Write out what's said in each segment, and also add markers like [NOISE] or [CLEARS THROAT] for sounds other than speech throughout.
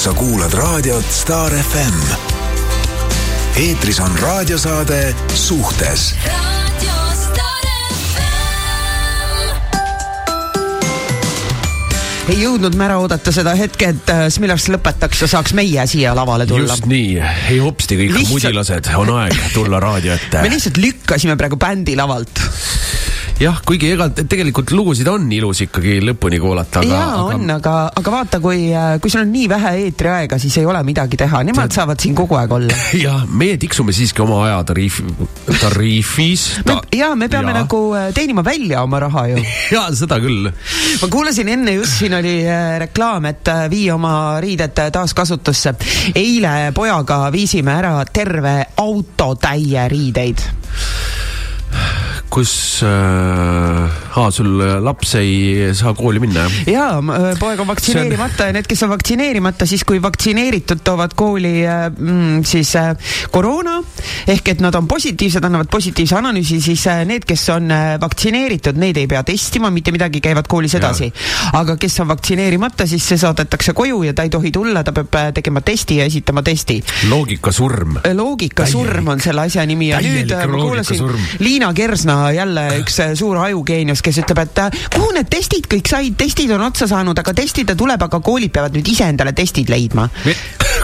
sa kuulad raadiot Star FM. eetris on raadiosaade Suhtes ei jõudnud me ära oodata seda hetke, et äh, Smilars lõpetaks ja saaks meie siia lavale tulla. just nii, ei hopsti kõik Lihtsalt- mudilased, on aeg tulla raadio ette. [LAUGHS] me lihtsalt lükkasime praegu bändi lavalt. Jah, kuigi ega te- tegelikult lugusid on ilus ikkagi lõpuni kuulata, aga. jaa, on, aga, aga vaata, kui, kui sul on nii vähe eetriaega, siis ei ole midagi teha, nemad saavad siin kogu aeg olla. [LAUGHS] jah, meie tiksume siiski oma ajatariif, tariifis me, jaa, me peame ja. nagu äh, teenima välja oma raha ju. [LAUGHS] jaa, seda küll. ma kuulasin enne just, siin oli äh, reklaam, et äh, vii oma riided äh, taaskasutusse. eile pojaga viisime ära terve autotäie riideid. Kus äh,, sul laps ei saa kooli minna, jah? jaa, poeg on vaktsineerimata ja need, kes on vaktsineerimata, siis kui vaktsineeritud toovad kooli äh, mm, siis äh, koroona ehk et nad on positiivsed, annavad positiivse analüüsi, siis äh, need, kes on äh, vaktsineeritud, neid ei pea testima, mitte midagi, käivad koolis edasi. aga kes on vaktsineerimata, siis see saadetakse koju ja ta ei tohi tulla, ta peab äh, tegema testi ja esitama testi. loogikasurm. loogikasurm on selle asja nimi ja nüüd äh, ma kuulasin Liina Kersna jälle üks äh, suur ajugeenius, kes ütleb, et äh, kuhu need testid kõik said, testid on otsa saanud, aga testida tuleb, aga koolid peavad nüüd ise endale testid leidma.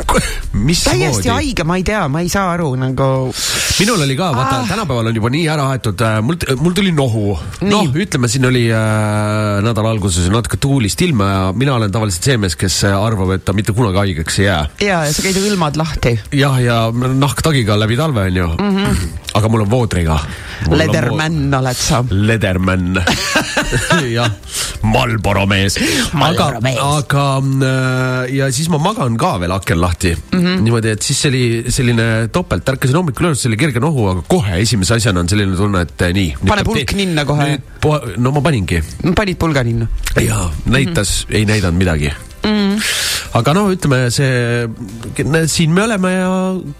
Täiesti haige, ma ei tea, ma ei saa aru nagu. minul oli ka, vaata ah. tänapäeval on juba nii ära aetud äh,, mul, mul tuli nohu. noh, ütleme siin oli äh, nädala alguses natuke tuulist ilma ja mina olen tavaliselt see mees, kes arvab, et ta mitte kunagi haigeks ei jää. ja, ja sa käid ju ilmad lahti. jah, ja nahktagiga läbi talve onju mm. -hmm. aga mul on voodriga. Lederman oled sa. Lederman [LAUGHS] jah, Marlboro mees. aga, aga äh, ja siis ma magan ka veel aken lahti mm. -hmm. niimoodi, et siis oli selline topelt, ärkasin hommikul üles, oli kerge nohu, aga kohe esimese asjana on selline tunne, et äh, nii. pane pulk ninna kohe. no ma paningi. panid pulga ninna? jaa, näitas mm, -hmm. ei näidanud midagi mm.. aga no ütleme, see, siin me oleme ja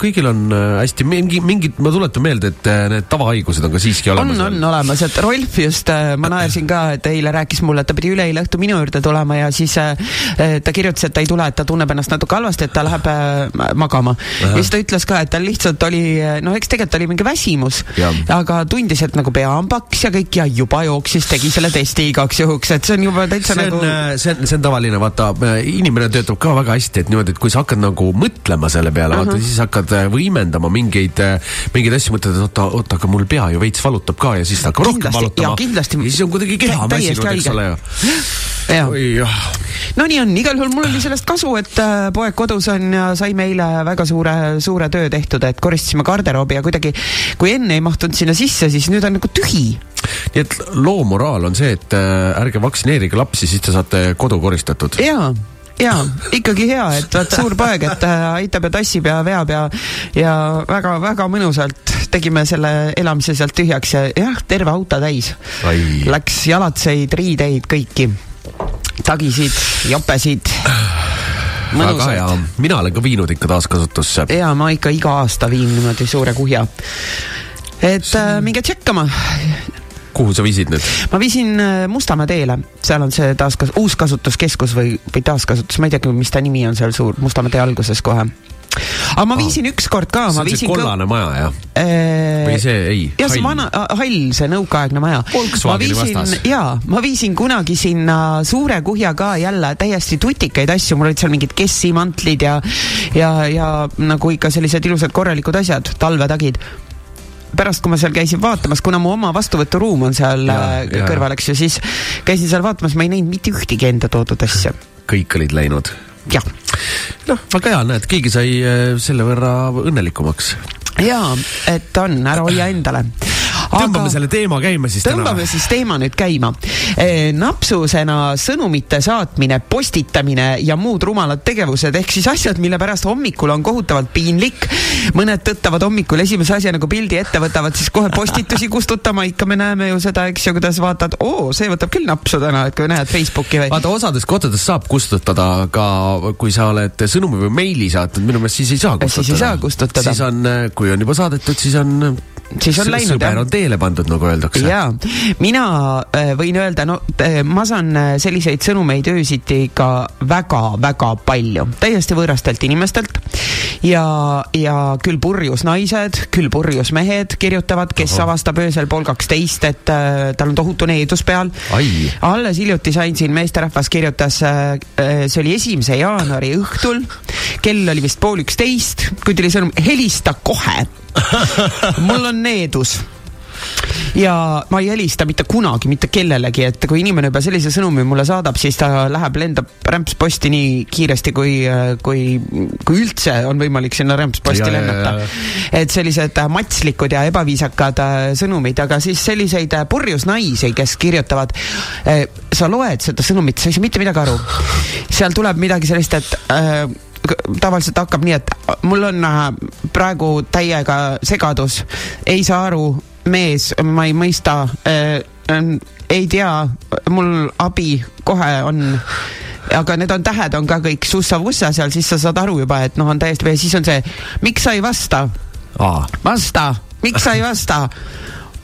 kõigil on äh, hästi, mingi, mingid, ma tuletan meelde, et äh, need tavahaigused on ka siiski olemas. on, on olemas, et Rolf just, ma naersin ka, et eile rääkis mulle, et ta pidi üleeile õhtu minu juurde tulema ja siis äh, ta kirjutas, et ta ei tule, et ta tunneb ennast natuke halvasti, et ta läheb äh, magama. ja siis ta ütles ka, et tal lihtsalt oli, noh, eks tegelikult oli mingi väsimus, aga tundis, et nagu pea on paks ja kõik ja juba jooksis, tegi selle testi igaks juhuks, et see on juba täitsa see on, nagu. see on, see on tavaline, vaata inimene töötab ka väga hästi, et niimoodi, et kui sa hakkad nagu mõtlema selle peale uh, -huh. vaata siis hakkad võimendama mingeid, mingeid asju, mõtled, et oota, oota, aga mul pea ju veits valutab ka ja siis ta hakkab rohkem valutama. ja siis on kuidagi keha väsinud, eks ole ju. jah. no nii on, igal juhul mul oli sellest kasu, et äh, poeg kodus on ja saime eile väga suure, suure töö tehtud, et koristasime garderoobi ja kuidagi, kui enne ei mahtunud sinna sisse, siis nüüd on nagu tühi nii et loo moraal on see, et äh, ärge vaktsineerige lapsi, siis te saate kodu koristatud. jaa jaa, ikkagi hea, et vaat suur poeg, et äh, aitab ja tassib ja veab ja, ja väga-väga mõnusalt tegime selle elamise sealt tühjaks ja jah, terve auto täis. Läks jalatseid, riideid, kõiki, tagisid, jopesid väga hea, mina olen ka viinud ikka taaskasutusse. ja ma ikka iga aasta viin niimoodi suure kuhja. et äh, minge tšekkama kuhu sa viisid nüüd? ma viisin Mustamäe teele, seal on see taaskas-, uuskasutuskeskus või, või taaskasutus, ma ei teagi, mis ta nimi on seal suur, Mustamäe tee alguses kohe aga ma viisin oh. ükskord ka. see on see kollane maja, jah eee...? või see, ei? jah, see vana, hall, see nõukaaegne maja. Volkswageni vastas. jaa, ma viisin kunagi sinna suure kuhja ka jälle täiesti tutikaid asju, mul olid seal mingid Kessi mantlid ja, ja, ja nagu ikka sellised ilusad korralikud asjad, talvetagid pärast, kui ma seal käisin vaatamas, kuna mu oma vastuvõturuum on seal ja, ja. kõrval, eks ju, siis käisin seal vaatamas, ma ei näinud mitte ühtegi enda toodud asja. kõik olid läinud? jah. noh, väga hea, näed, keegi sai selle võrra õnnelikumaks. jaa, et on, ära hoia endale tõmbame selle teema käima siis täna. tõmbame siis teema nüüd käima e,. napsusena sõnumite saatmine, postitamine ja muud rumalad tegevused ehk siis asjad, mille pärast hommikul on kohutavalt piinlik. mõned tõttavad hommikul esimese asjana, kui pildi ette võtavad, siis kohe postitusi kustutama, ikka me näeme ju seda, eks ju, kuidas vaatad, oo, see võtab küll napsu täna, et kui näed Facebooki või. vaata, osades kohtades saab kustutada ka, kui sa oled sõnumi või meili saatnud, minu meelest siis ei saa kustutada. siis ei saa kustutada. siis on, kui on juba saadetud, siis on siis on läinud. sõber on teele pandud, nagu öeldakse. jaa, mina äh, võin öelda, no äh, ma saan äh, selliseid sõnumeid öösiti ikka väga-väga palju, täiesti võõrastelt inimestelt ja, ja küll purjus naised, küll purjus mehed kirjutavad, kes Aha. avastab öösel pool kaksteist, et tal on tohutu needus peal. alles hiljuti sain siin meesterahvas kirjutas see oli esimese jaanuari õhtul, kell oli vist pool üksteist, kui tuli sõnum, helista kohe mul on needus ja ma ei helista mitte kunagi mitte kellelegi, et kui inimene juba sellise sõnumi mulle saadab, siis ta läheb, lendab rämpsposti nii kiiresti, kui, kui, kui üldse on võimalik sinna rämpsposti lennata. et sellised matslikud ja ebaviisakad äh, sõnumid, aga siis selliseid äh, purjus naisi, kes kirjutavad, äh, sa loed seda sõnumit, sa ei saa mitte midagi aru. seal tuleb midagi sellist, et äh, tavaliselt hakkab nii, et mul on äh, praegu täiega segadus, ei saa aru, mees, ma ei mõista äh,, äh, ei tea, mul abi kohe on aga need on tähed on ka kõik sussa-vussa seal, siis sa saad aru juba, et noh, on täiesti või siis on see, miks sa ei vasta? vasta, miks sa ei vasta?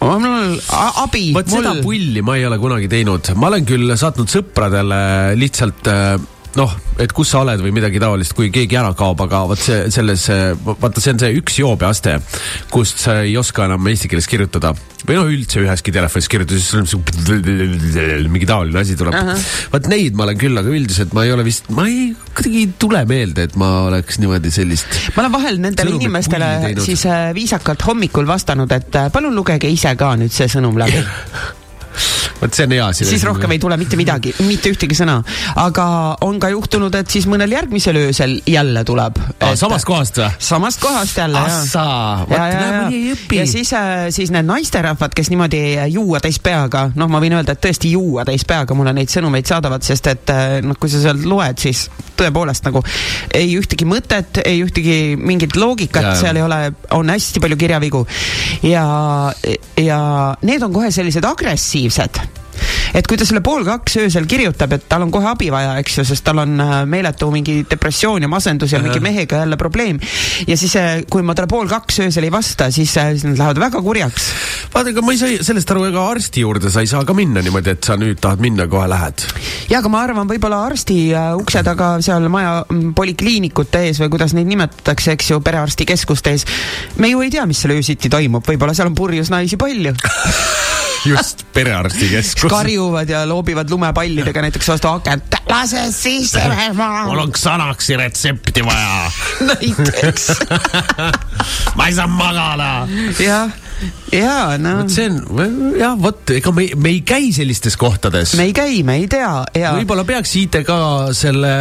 mul abi. vot seda pulli ma ei ole kunagi teinud, ma olen küll saatnud sõpradele lihtsalt äh, noh, et kus sa oled või midagi taolist, kui keegi ära kaob, aga vot see selles, vaata, see on see üks joobeaste, kust sa ei oska enam eesti keeles kirjutada või noh, üldse üheski telefonis kirjutada, siis sul on mingi taoline asi tuleb uh. -huh. vot neid ma olen küll, aga üldiselt ma ei ole vist, ma ei, kuidagi ei tule meelde, et ma oleks niimoodi sellist. ma olen vahel nendele inimestele siis äh, viisakalt hommikul vastanud, et äh, palun lugege ise ka nüüd see sõnum läbi [LAUGHS] vot see on hea. siis rohkem ei tule mitte midagi, mitte ühtegi sõna. aga on ka juhtunud, et siis mõnel järgmisel öösel jälle tuleb. samast kohast või? samast kohast jälle, jah. vot näe, mõni ei õpi. ja siis, äh, siis need naisterahvad, kes niimoodi juua täis peaga, noh, ma võin öelda, et tõesti juua täis peaga mulle neid sõnumeid saadavad, sest et äh, noh, kui sa sealt loed, siis tõepoolest nagu ei ühtegi mõtet, ei ühtegi mingit loogikat, seal ei ole, on hästi palju kirjavigu. ja, ja need on kohe sellised agressiivsed et kui ta selle pool kaks öösel kirjutab, et tal on kohe abi vaja, eks ju, sest tal on äh, meeletu mingi depressioon ja masendus ja mingi mehega jälle probleem. ja siis, äh, kui ma talle pool kaks öösel ei vasta, siis, äh, siis nad lähevad väga kurjaks. vaata, ega ma ei saa sellest aru, ega arsti juurde sa ei saa ka minna niimoodi, et sa nüüd tahad minna, kohe lähed. ja, aga ma arvan, võib-olla arsti ukse taga seal maja polikliinikute ees või kuidas neid nimetatakse, eks ju, perearstikeskuste ees. me ju ei tea, mis seal öösiti toimub, võib-olla seal on purjus naisi palju [LAUGHS] just, perearstikeskus. karjuvad ja loobivad lumepallidega näiteks vastu akent. lase sisse, ma. mul on Xanaxi retsepti vaja [LAUGHS] näiteks [LAUGHS] ma ei saa magada. jah jaa, no. vot see on, jah, vot ega me, me ei käi sellistes kohtades. me ei käi, me ei tea ja. võib-olla peaks IT ka selle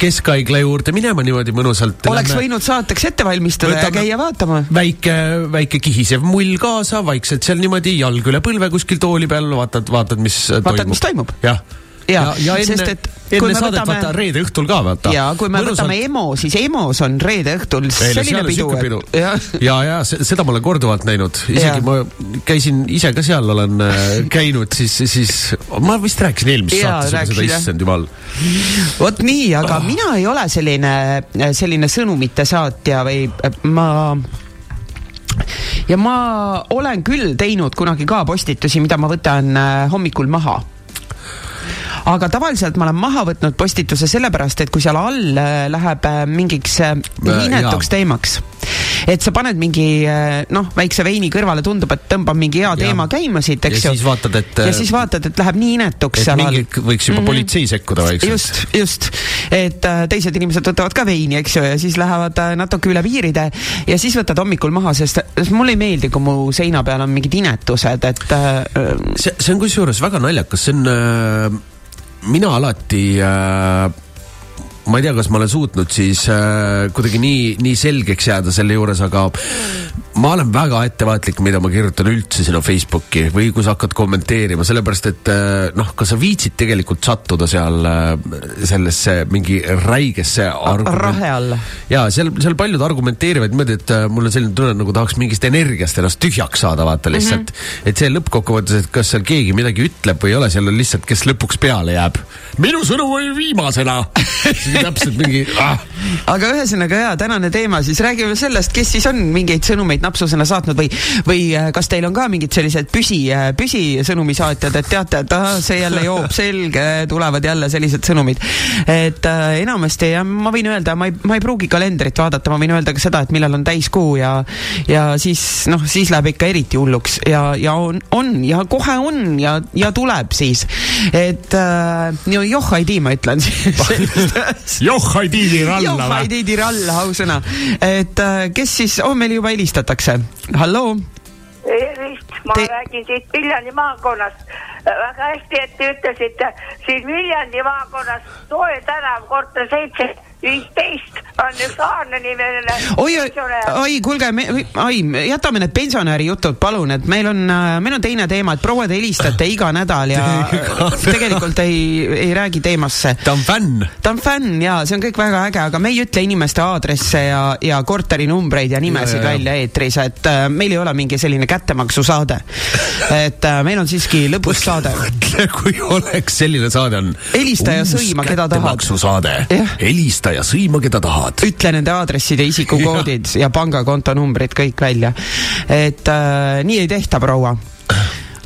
keskhaigla juurde minema niimoodi mõnusalt. oleks Lähme... võinud saateks ette valmistada Võtame ja käia vaatama. väike, väike kihisev mull kaasa, vaikselt seal niimoodi jalg üle põlve kuskil tooli peal, vaatad, vaatad, mis vaatad, toimub. vaatad, mis toimub. jah ja, ja, enne, sest et enne saadet võtame... vaata reede õhtul ka vaata. ja kui me Mõnusalt... võtame EMO, siis EMO-s on reede õhtul selline pidu. Et... ja, ja, ja seda ma olen korduvalt näinud, isegi ja. ma käisin ise ka seal olen äh, käinud, siis, siis ma vist rääkisin eelmises saates juba seda, issand jumal. vot nii, aga oh. mina ei ole selline, selline sõnumite saatja või äh, ma ja ma olen küll teinud kunagi ka postitusi, mida ma võtan äh, hommikul maha aga tavaliselt ma olen maha võtnud postituse sellepärast, et kui seal all äh, läheb äh, mingiks äh, inetuks teemaks, et sa paned mingi noh, väikse veini kõrvale, tundub, et tõmbab mingi hea ja. teema käima siit, eks ju. ja siis vaatad, et. ja siis vaatad, et läheb nii inetuks seal all. võiks juba mm -hmm. politsei sekkuda vaikselt. just, just, et teised inimesed võtavad ka veini, eks ju, ja siis lähevad natuke üle piiride ja siis võtad hommikul maha, sest mulle ei meeldi, kui mu seina peal on mingid inetused, et. see, see on kusjuures väga naljakas, see on äh mina alati äh, ma ei tea, kas ma olen suutnud siis äh, kuidagi nii, nii selgeks jääda selle juures, aga ma olen väga ettevaatlik, mida ma kirjutan üldse sinna Facebooki või kui sa hakkad kommenteerima, sellepärast et äh, noh, kas sa viitsid tegelikult sattuda seal äh, sellesse mingi räigesse rahe alla. ja seal, seal paljud argumenteerivad niimoodi, et äh, mul on selline tunne, nagu tahaks mingist energiast ennast tühjaks saada, vaata lihtsalt mm. -hmm. et see lõppkokkuvõttes, et kas seal keegi midagi ütleb või ei ole, seal on lihtsalt, kes lõpuks peale jääb. minu sõnum oli viimasena [LAUGHS] täpselt mingi ah.. aga ühesõnaga jaa, tänane teema, siis räägime sellest, kes siis on mingeid sõnumeid napsusena saatnud või, või äh, kas teil on ka mingid sellised püsi, äh, püsisõnumi saatjad, et teate, et ah, see jälle joob, selge, tulevad jälle sellised sõnumid. et äh, enamasti ja ma võin öelda, ma ei, ma ei pruugi kalendrit vaadata, ma võin öelda ka seda, et millal on täiskuu ja, ja siis noh, siis läheb ikka eriti hulluks ja, ja on, on ja kohe on ja, ja tuleb siis. et äh, no joh ei tii, ma ütlen siis [LAUGHS] joh ei tiidi ralla või? joh ei tiidi ralla, ausõna. et äh, kes siis oh,, meil juba helistatakse, halloo. tervist, ma Te... räägin siit Viljandi maakonnast. Väga hästi, et te ütlesite, siin Viljandi maakonnas Soe tänav, korter seitse viisteist on üks Aarne-nimeline oi, oi, kuulge, ai, jätame need pensionäri jutud, palun, et meil on, äh, meil on teine teema, et proua, te helistate iga nädal ja [LAUGHS] tegelikult ei, ei räägi teemasse. ta on fänn. ta on fänn ja see on kõik väga äge, aga me ei ütle inimeste aadresse ja, ja korterinumbreid ja nimesid ja, ja, välja eetris, et äh, meil ei ole mingi selline kättemaksusaade. et äh, meil on siiski lõbus saade. Mõtle, kui oleks selline saade on. helista ja sõima, keda tahad. kättemaksusaade. helista ja sõima, keda tahad. ütle nende aadressid [LAUGHS] ja isikukoodid ja, ja pangakonto numbrid kõik välja. et äh, nii ei tehta, proua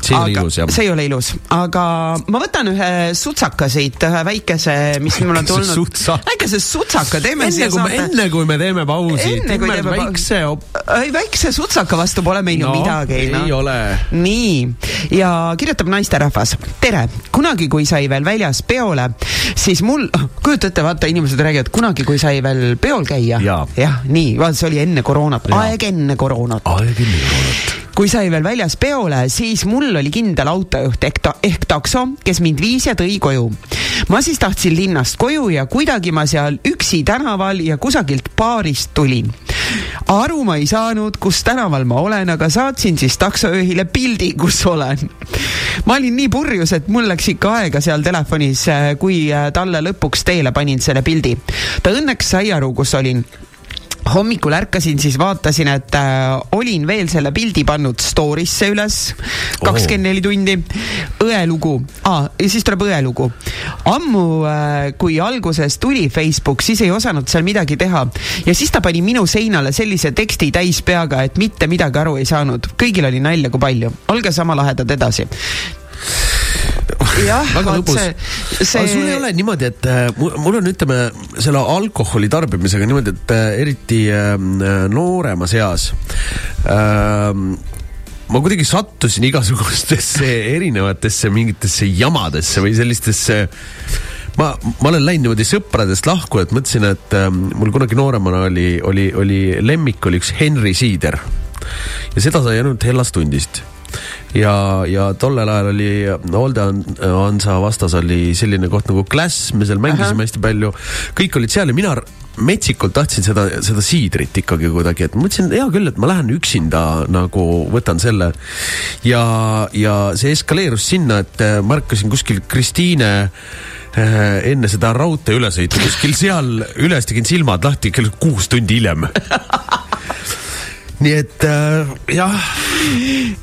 see ei ole ilus, jah. see ei ole ilus, aga ma võtan ühe sutsaka siit, ühe väikese, mis mul on tulnud. väikese sutsaka, teeme enne kui me, enne kui me teeme pausi, teeme väikse op-. väikse sutsaka vastu pole meil no, ju midagi. ei no. ole. nii, ja kirjutab naisterahvas. tere, kunagi, kui sai veel väljas peole, siis mul, kujutate, vaata, inimesed räägivad, kunagi, kui sai veel peol käia. jah ja,, nii, vaata, see oli enne koroonat, aeg enne koroonat. aeg enne koroonat kui sai veel väljas peole, siis mul oli kindel autojuht ehk, ta, ehk takso, kes mind viis ja tõi koju. ma siis tahtsin linnast koju ja kuidagi ma seal üksi tänaval ja kusagilt baarist tulin. aru ma ei saanud, kus tänaval ma olen, aga saatsin siis taksojuhile pildi, kus olen. ma olin nii purjus, et mul läks ikka aega seal telefonis, kui talle lõpuks teele panin selle pildi. ta õnneks sai aru, kus olin hommikul ärkasin, siis vaatasin, et äh, olin veel selle pildi pannud story'sse üles, kakskümmend neli tundi. õelugu ah,, ja siis tuleb õelugu. ammu äh,, kui alguses tuli Facebook, siis ei osanud seal midagi teha ja siis ta pani minu seinale sellise teksti täis peaga, et mitte midagi aru ei saanud. kõigil oli nalja kui palju. olge sama lahedad edasi väga lõbus. See... aga sul ei ole niimoodi, et äh, mul on, ütleme, selle alkoholi tarbimisega niimoodi, et äh, eriti äh, nooremas eas äh, ma kuidagi sattusin igasugustesse erinevatesse mingitesse jamadesse või sellistesse ma, ma olen läinud niimoodi sõpradest lahku, et mõtlesin, et äh, mul kunagi nooremana oli, oli, oli lemmik oli üks Henry Siider ja seda sai ainult Hellas tundist ja, ja tollel ajal oli Olde Hansa vastas oli selline koht nagu Glass, me seal mängisime Aha. hästi palju, kõik olid seal ja mina metsikult tahtsin seda, seda siidrit ikkagi kuidagi, et mõtlesin, hea küll, et ma lähen üksinda nagu võtan selle. ja, ja see eskaleerus sinna, et ma ärkasin kuskil Kristiine äh, enne seda raudtee ülesõitu kuskil seal üles tegin silmad lahti kell kuus tundi hiljem [LAUGHS] nii et äh, jah.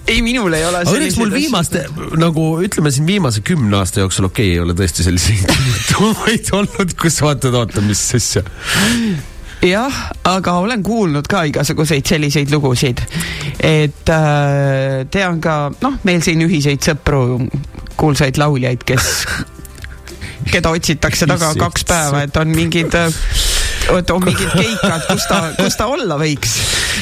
ei, minul ei ole. õnneks mul viimaste, nagu ütleme siin viimase kümne aasta jooksul, okei okay,, ei ole tõesti selliseid [LAUGHS] juhtumeid olnud, kus vaatad, oota, mis asja jah, aga olen kuulnud ka igasuguseid selliseid lugusid. et äh, tean ka, noh, meil siin ühiseid sõpru, kuulsaid lauljaid, kes, keda otsitakse taga kaks päeva, et on mingid äh, et on mingid keikad, kus ta, kus ta olla võiks.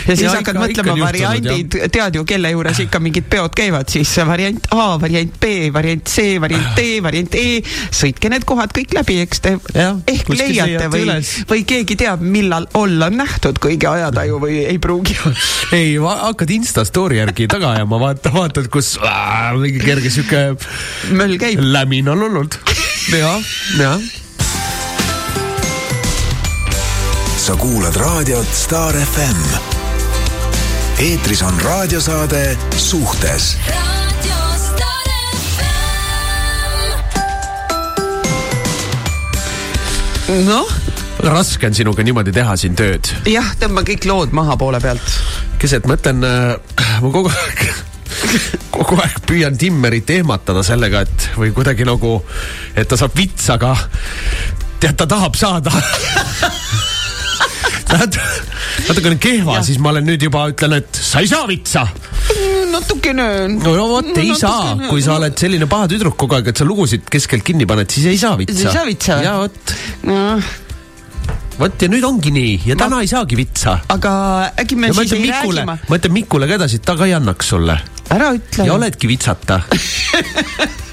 ja siis ja hakkad ikka, mõtlema ikka variandid, tead ju, kelle juures ikka mingid peod käivad, siis variant A, variant B, variant C, variant D, variant E. sõitke need kohad kõik läbi, eks te ja, ehk leiate või, või keegi teab, millal olla on nähtud, kuigi ajataju või ei pruugi olla. [LAUGHS] ei, hakkad Insta story järgi taga ajama, vaata, vaatad, kus äh, mingi kerge sihuke. möll käib. lämin on olnud. [LAUGHS] jah, jah sa kuulad raadiot Star FM. eetris on raadiosaade Suhtes noh raske on sinuga niimoodi teha siin tööd. jah, tõmba kõik lood maha poole pealt. keset, ma ütlen äh,, ma kogu aeg kogu aeg püüan Timmerit ehmatada sellega, et või kuidagi nagu, et ta saab vitsa, aga tead, ta tahab saada [LAUGHS] natukene kehva, siis ma olen nüüd juba ütlen, et sa ei saa vitsa. natukene. no, no vot, ei saa, kui sa oled selline paha tüdruk kogu aeg, et sa lugusid keskelt kinni paned, siis ei saa vitsa. ei saa vitsa ja vot no vot ja nüüd ongi nii ja täna ma... ei saagi vitsa. aga äkki me ja siis ei Mikule, räägi ma. ma ütlen Mikule ka edasi, et ta ka ei annaks sulle. ära ütle. ja oledki vitsata [LAUGHS]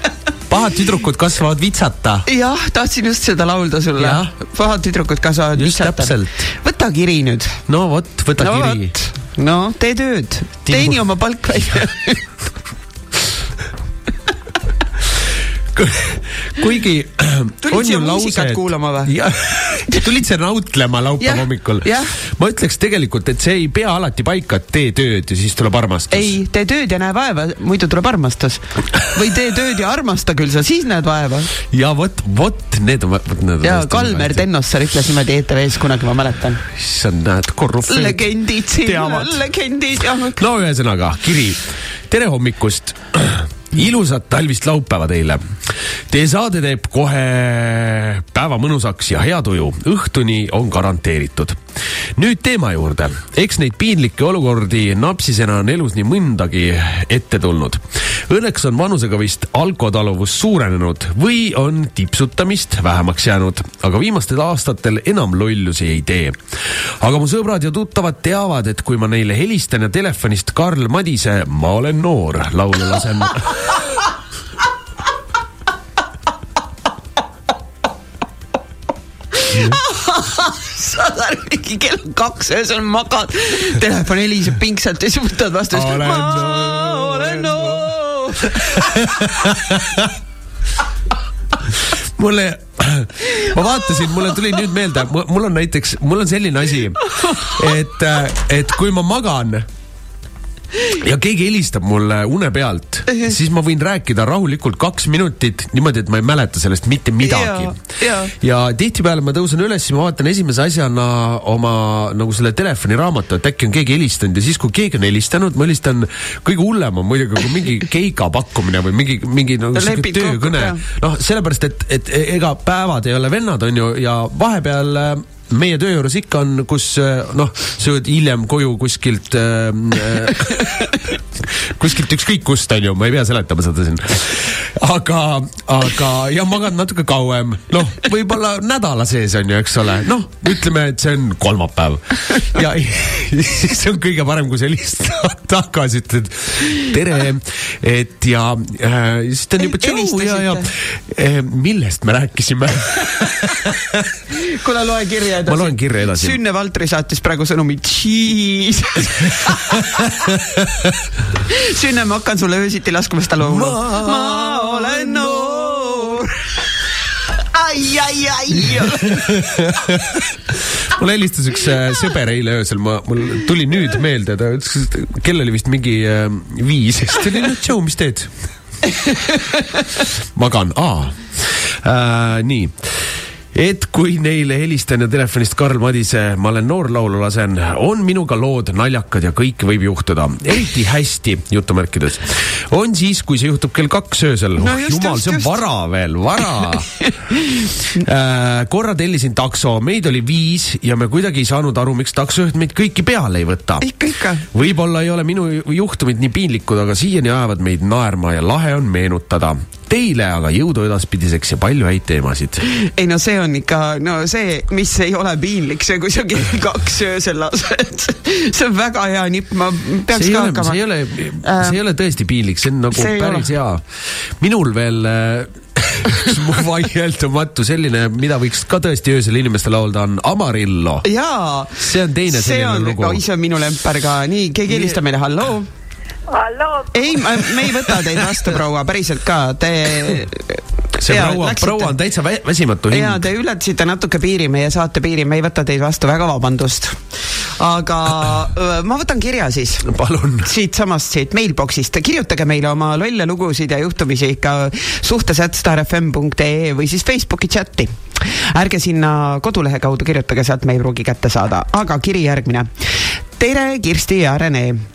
pahad tüdrukud kasvavad vitsata. jah, tahtsin just seda laulda sulle. pahad tüdrukud kasvavad just vitsata. võta kiri nüüd. no vot, võta no, kiri. no tee tööd, teeni oma palk välja [LAUGHS] [LAUGHS] kuigi [CLEARS THROAT] tulid siia muusikat et... kuulama või? [LAUGHS] tulid siia nautlema laupäeva hommikul. ma ütleks tegelikult, et see ei pea alati paika, et tee tööd ja siis tuleb armastus. ei, tee tööd ja näe vaeva, muidu tuleb armastus. või tee tööd ja armasta küll sa, siis näed vaeva. ja vot, vot need on, vot need on. ja Kalmer Tennossaar ütles niimoodi ETV-s kunagi, ma mäletan. issand, näed, korruptsioon. legendid siin, legendid. no ühesõnaga, kiri. tere hommikust [CLEARS THROAT] ilusat talvist laupäeva teile. Teie saade teeb kohe päeva mõnusaks ja hea tuju. õhtuni on garanteeritud. nüüd teema juurde. eks neid piinlikke olukordi napsisena on elus nii mõndagi ette tulnud. Õnneks on vanusega vist alkotaluvus suurenenud või on tipsutamist vähemaks jäänud, aga viimastel aastatel enam lollusi ei tee. aga mu sõbrad ja tuttavad teavad, et kui ma neile helistan ja telefonist Karl Madise Ma olen noor laulu lasen [LAUGHS] [LAUGHS] saad aru, mingi kell on kaks öösel magad, telefon heliseb pingsalt ja siis võtad vastu. ma olen noor. [LAUGHS] mulle, ma vaatasin, mulle tuli nüüd meelde, mul on näiteks, mul on selline asi, et, et kui ma magan ja keegi helistab mulle une pealt, siis ma võin rääkida rahulikult kaks minutit niimoodi, et ma ei mäleta sellest mitte midagi. ja, ja tihtipeale ma tõusen üles, siis ma vaatan esimese asjana oma nagu selle telefoniraamatu, et äkki on keegi helistanud ja siis, kui keegi on helistanud, ma helistan, kõige hullem on muidugi, kui mingi [LAUGHS] keiga pakkumine või mingi, mingi nagu sihuke töökõne. noh, sellepärast, et, et ega päevad ei ole vennad, on ju, ja vahepeal meie töö juures ikka on, kus eh, noh, sa jõuad hiljem koju kuskilt äh, [LAUGHS] kuskilt ükskõik kust, on ju, ma ei pea seletama seda siin. aga, aga ja magad natuke kauem, noh, võib-olla nädala sees on ju, eks ole, noh, ütleme, et see on kolmapäev. ja [LAUGHS] siis on kõige parem, kui sa helistad [LAUGHS] tagasi, ütled tere, et ja äh, siis ta on juba tšau ja, ja äh, millest me rääkisime? Kuule, loe kirja edasi. ma loen kirja edasi. Sünne Valtri saatis praegu sõnumi, Jesus [LAUGHS] Sünne, ma hakkan sulle öösiti laskma seda laulu. ma olen noor ai, ai, ai [LAUGHS] mulle helistas üks äh, sõber eile öösel, ma, mul tuli nüüd meelde, ta ütles, kell oli vist mingi äh, viis, siis ta oli, no tšau, mis teed [LAUGHS] magan, aa äh,. nii et kui neile helistan ja telefonist Karl Madise Ma olen noor laulu lasen, on minuga lood naljakad ja kõike võib juhtuda. eriti hästi, jutumärkides, on siis, kui see juhtub kell kaks öösel no,. Oh, jumal, see on just. vara veel, vara [LAUGHS] äh, korra tellisin takso, meid oli viis ja me kuidagi ei saanud aru, miks taksojuht meid kõiki peale ei võta. ikka, ikka. võib-olla ei ole minu juhtumid nii piinlikud, aga siiani ajavad meid naerma ja lahe on meenutada Teile aga jõudu edaspidiseks ja palju häid teemasid. ei no see on ikka, no see, mis ei ole piinlik, see, kui sa kell [LAUGHS] kaks öösel lased. see on väga hea nipp, ma peaks see ka hakkama. see ei ole, see ei ole tõesti piinlik, see on nagu see päris hea. minul veel üks [LAUGHS] mu vaieldamatu selline, mida võiks ka tõesti öösel inimestele laulda, on Amarillo. jaa. see on teine selline on, lugu. see on minu lempar ka, nii, keegi helistab meile, halloo. Ei, me ei võta teid vastu, proua, päriselt ka, te see ja, proua, proua on täitsa väsimatu hing. jaa, te ületasite natuke piiri, meie saate piiri, me ei võta teid vastu, väga vabandust. aga [LAUGHS] ma võtan kirja siis. palun. siitsamast, siit mailbox'ist, kirjutage meile oma lolle lugusid ja juhtumisi ikka suhtes at starfm.ee või siis Facebooki chati ärge sinna kodulehe kaudu kirjutage, sealt me ei pruugi kätte saada, aga kiri järgmine. tere, Kirsti ja Rene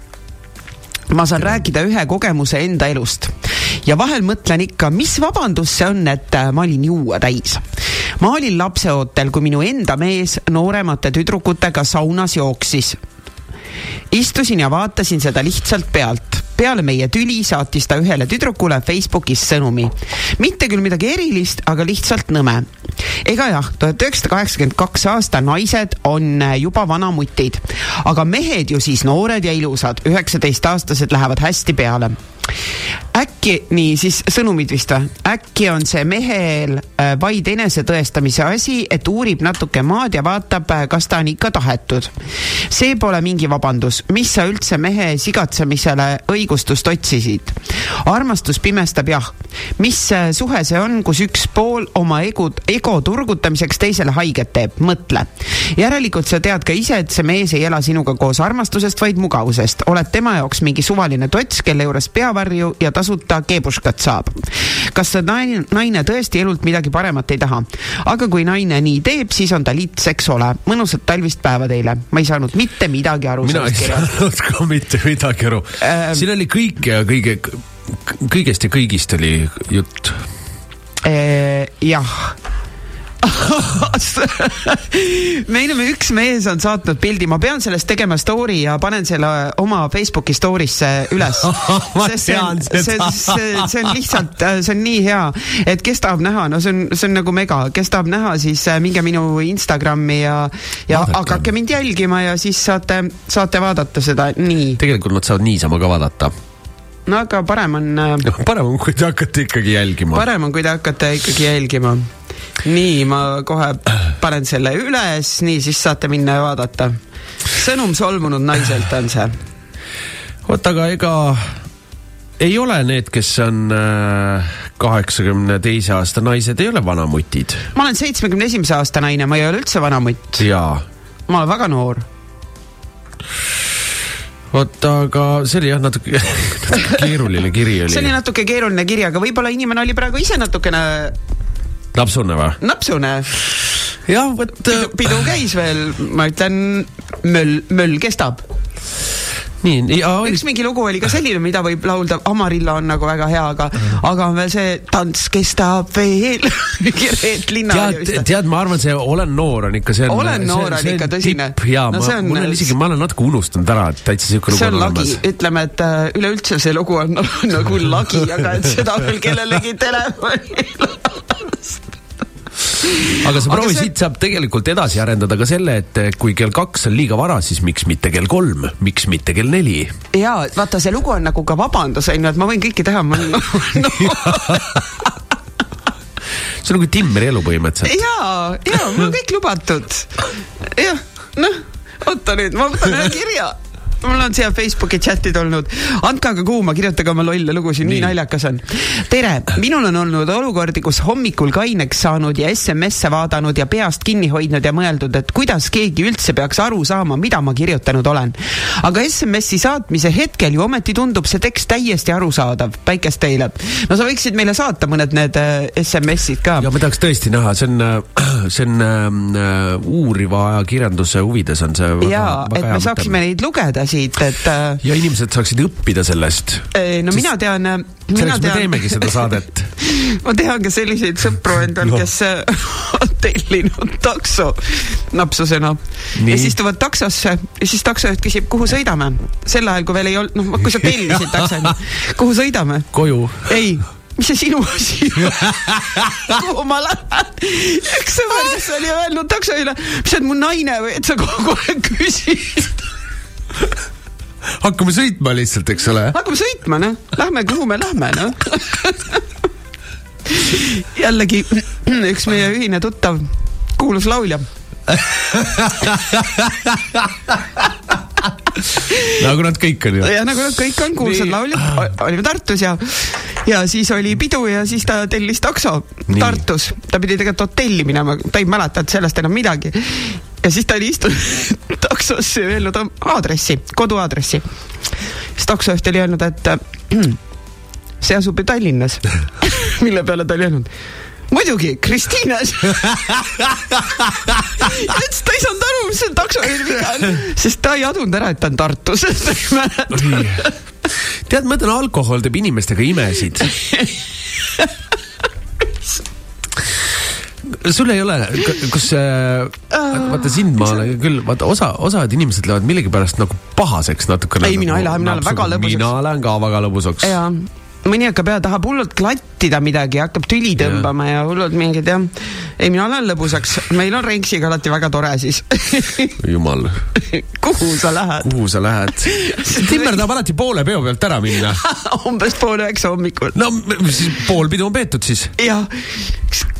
ma saan rääkida ühe kogemuse enda elust ja vahel mõtlen ikka, mis vabandus see on, et äh, ma olin juua täis. ma olin lapseootel, kui minu enda mees nooremate tüdrukutega saunas jooksis. Istusin ja vaatasin seda lihtsalt pealt peale meie tüli saatis ta ühele tüdrukule Facebookis sõnumi. mitte küll midagi erilist, aga lihtsalt nõme. ega jah, tuhat üheksasada kaheksakümmend kaks aasta naised on juba vanamutid, aga mehed ju siis noored ja ilusad, üheksateistaastased lähevad hästi peale äkki, nii siis sõnumid vist või? äkki on see mehel äh, vaid enesetõestamise asi, et uurib natuke maad ja vaatab, äh, kas ta on ikka tahetud. see pole mingi vabandus, mis sa üldse mehe sigatsemisele õigustust otsisid? armastus pimestab jah. mis äh, suhe see on, kus üks pool oma ego, ego turgutamiseks teisele haiget teeb, mõtle. järelikult sa tead ka ise, et see mees ei ela sinuga koos armastusest, vaid mugavusest. oled tema jaoks mingi suvaline tots, kelle juures peavarju ja tasuta keebuškat saab. kas see naine, naine tõesti elult midagi paremat ei taha? aga kui naine nii teeb, siis on ta litt, eks ole. mõnusat talvist päeva teile. ma ei saanud mitte midagi aru. mina ei saanud ka mitte midagi aru ähm,. siin oli kõike ja kõige, kõigest ja kõigist oli jutt äh,. jah [LAUGHS] meil on üks mees on saatnud pildi, ma pean sellest tegema story ja panen selle oma Facebooki story'sse üles. [LAUGHS] Sest see on, see, see, see on lihtsalt, see on nii hea, et kes tahab näha, no see on, see on nagu mega, kes tahab näha, siis äh, minge minu Instagrami ja, ja Vaadake. hakake mind jälgima ja siis saate, saate vaadata seda, nii. tegelikult nad saavad niisama ka vaadata no aga parem on no,. Äh, [LAUGHS] parem on, kui te hakkate ikkagi jälgima. parem on, kui te hakkate ikkagi jälgima nii, ma kohe panen selle üles, nii, siis saate minna ja vaadata. sõnum solvunud naiselt on see. vot, aga ega ei ole need, kes on äh, kaheksakümne teise aasta naised, ei ole vanamutid. ma olen seitsmekümne esimese aasta naine, ma ei ole üldse vanamutt. jaa. ma olen väga noor vot, aga see oli jah, natuke, [LAUGHS] natuke keeruline kiri oli. see oli natuke keeruline kiri, aga võib-olla inimene oli praegu ise natukene napsune või? napsune. jah, vot. pidu, pidu käis veel, ma ütlen, möll, möll kestab nii, ja oli... üks mingi lugu oli ka selline, mida võib laulda, Amarilla on nagu väga hea, aga mm, -hmm. aga on veel see Tants kestab veel [LAUGHS] Reet Linna. tead, tead, ma arvan, see Olen noor on ikka, see on. olen noor on ikka tõsine. jaa no,, ma, mul on isegi, ma olen natuke unustanud ära, et täitsa siuke lugu on olemas. ütleme, et uh, üleüldse see lugu on [LAUGHS] nagu lagi, aga et seda veel kellelegi [LAUGHS] telefoni aga sa proovi, see... siit saab tegelikult edasi arendada ka selle, et kui kell kaks on liiga vara, siis miks mitte kell kolm, miks mitte kell neli? jaa, vaata, see lugu on nagu ka vabandus, on ju, et ma võin kõike teha, ma olen [LAUGHS] no, see on nagu Timmeri elu põhimõtteliselt. jaa, jaa, mul on kõik lubatud. jah, noh, oota nüüd, ma võtan ühe kirja mul on siia Facebooki chati tulnud, andke aga kuuma, kirjutage oma lolle lugusid, nii naljakas on. tere, minul on olnud olukordi, kus hommikul kaineks saanud ja SMS-e vaadanud ja peast kinni hoidnud ja mõeldud, et kuidas keegi üldse peaks aru saama, mida ma kirjutanud olen. aga SMS-i saatmise hetkel ju ometi tundub see tekst täiesti arusaadav, päikest teile. no sa võiksid meile saata mõned need äh, SMS-id ka. ja ma tahaks tõesti näha, see on, äh, see on äh, uuriva ajakirjanduse huvides on see. jaa, et me saaksime neid lugeda siit, et. Äh, ja inimesed saaksid õppida sellest. no mina tean. Äh, selleks tean... me teemegi seda saadet [LAUGHS] ma tean ka selliseid sõpru endal no., kes äh, [LAUGHS] on tellinud takso napsusena ja siis tulevad taksosse ja siis taksojuht küsib, kuhu sõidame. sel ajal, kui veel ei olnud, noh, kui sa tellisid takso, [LAUGHS] kuhu sõidame? koju. ei mis see sinu asi on kuhu ma lähen? üks sõber, kes oli öelnud taksojuhile, mis sa oled mu naine või, et sa kogu aeg küsid [LAUGHS] hakkame sõitma lihtsalt, eks ole. hakkame sõitma, noh. Lähme, kuhu me lähme, noh. [LAUGHS] jällegi üks meie ühine tuttav, kuulus laulja [LAUGHS] nagu nad kõik on ju. ja nagu nad kõik on, kuulsad lauljad, olime Tartus ja, ja siis oli pidu ja siis ta tellis takso Nii. Tartus. ta pidi tegelikult hotelli minema, ta ei mäletanud sellest enam midagi. Ja siis ta oli istunud [LAUGHS] taksosse ja öelnud aadressi, koduaadressi. siis taksojuht oli öelnud, et see asub ju Tallinnas [LAUGHS] mille peale ta oli öelnud muidugi, Kristiines [LAUGHS] ütles, ta ei saanud aru, mis see taksojuhi viga on, sest ta ei adunud ära, et ta on Tartus. Tead, ma ütlen, alkohol teeb inimestega imesid sul ei ole, kus äh, vaata sind ma olen küll, vaata osa, osad inimesed lähevad millegipärast nagu pahaseks natukene. ei, mina ei lähe, mina olen väga lõbusaks. mina lähen ka väga lõbusaks. jaa mõni hakkab ja tahab hullult klattida midagi, hakkab tüli tõmbama ja, ja hullult mingid jah. ei, mina olen lõbusaks, meil on Renksiga alati väga tore siis [LAUGHS] jumal kuhu sa lähed? kuhu sa lähed? Timmer tahab alati poole peo pealt ära minna [LAUGHS] umbes pool üheksa hommikul. no siis pool pidu on peetud siis. jah,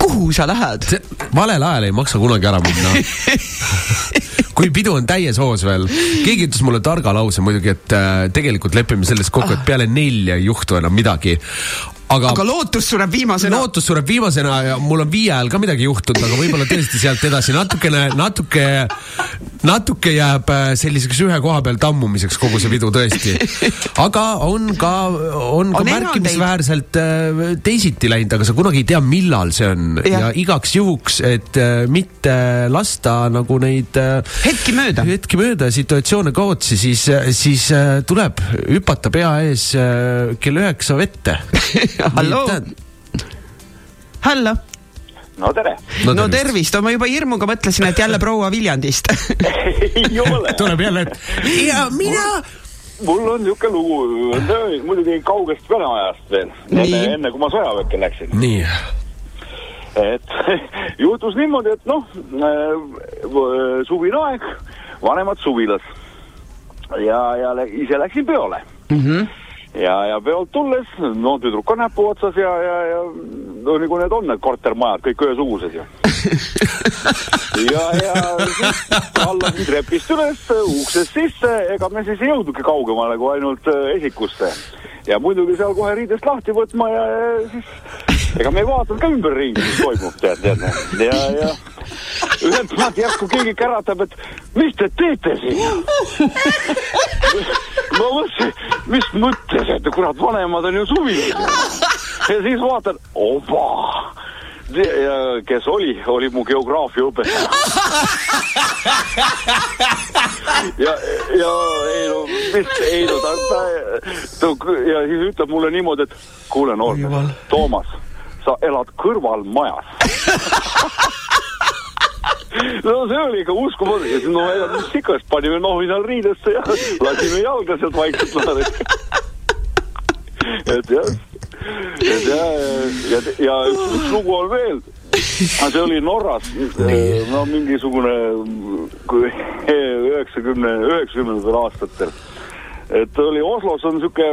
kuhu sa lähed? valel ajal ei maksa kunagi ära minna. [LAUGHS] Kui pidu on täies hoos veel, keegi ütles mulle targa lause muidugi, et äh, tegelikult lepime selles kokku, et peale nelja ei juhtu enam midagi aga, aga lootus sureb viimasena. lootus sureb viimasena ja mul on viie ajal ka midagi juhtunud, aga võib-olla tõesti sealt edasi natukene, natuke, natuke jääb äh, selliseks ühe koha peal tammumiseks kogu see pidu tõesti. aga on ka, on ka on märkimisväärselt äh, teisiti läinud, aga sa kunagi ei tea, millal see on. Ja, ja igaks juhuks, et äh, mitte lasta nagu neid hetki mööda, hetki mööda situatsioone kaotsi, siis, siis tuleb hüpata pea ees kell üheksa vette [LAUGHS] [LAUGHS] hallo. hallo. no tere. no, no tervist, ma juba hirmuga mõtlesin, et jälle proua Viljandist [LAUGHS] ei ole. tuleb jälle, et ja mina mul on niisugune lugu, muidugi kaugest Vene ajast veel, enne, enne kui ma sõjaväkke läksin. nii. et [LAUGHS] juhtus niimoodi, et noh, äh, suvine aeg, vanemad suvilas ja, ja ise läksin peole mm. -hmm ja, ja peolt tulles, no tüdruk on näpu otsas ja, ja, ja no nagu need on, need kortermajad, kõik ühesugused ju [LAUGHS] ja, ja siis allasin trepist üles, uksest sisse, ega me siis ei jõudnudki kaugemale kui ainult äh, esikusse. ja muidugi seal kohe riidest lahti võtma ja, ja siis ega me ei vaadanud ka ümberringi, mis toimub, tead, tead. ja, ja ühelt poolt järsku keegi käratab, et mis te teete siin ma mõtlesin, mis mõttes, et kurat, vanemad on ju suvilised. ja siis vaatan, ja kes oli, oli mu geograafiaõpetaja ja, ja ei no, mis, ei no ta, ta, ta ja siis ütleb mulle niimoodi, et kuule noor, Toomas, sa elad kõrvalmajas no see oli ikka uskumatu no mis ikka, siis panime nohi seal riidesse ja lasime jalga sealt vaikselt lahti. et jah, et ja, ja, ja üks, üks lugu on veel. see oli Norras, no mingisugune üheksakümne, üheksakümnendatel aastatel. et oli Oslos on sihuke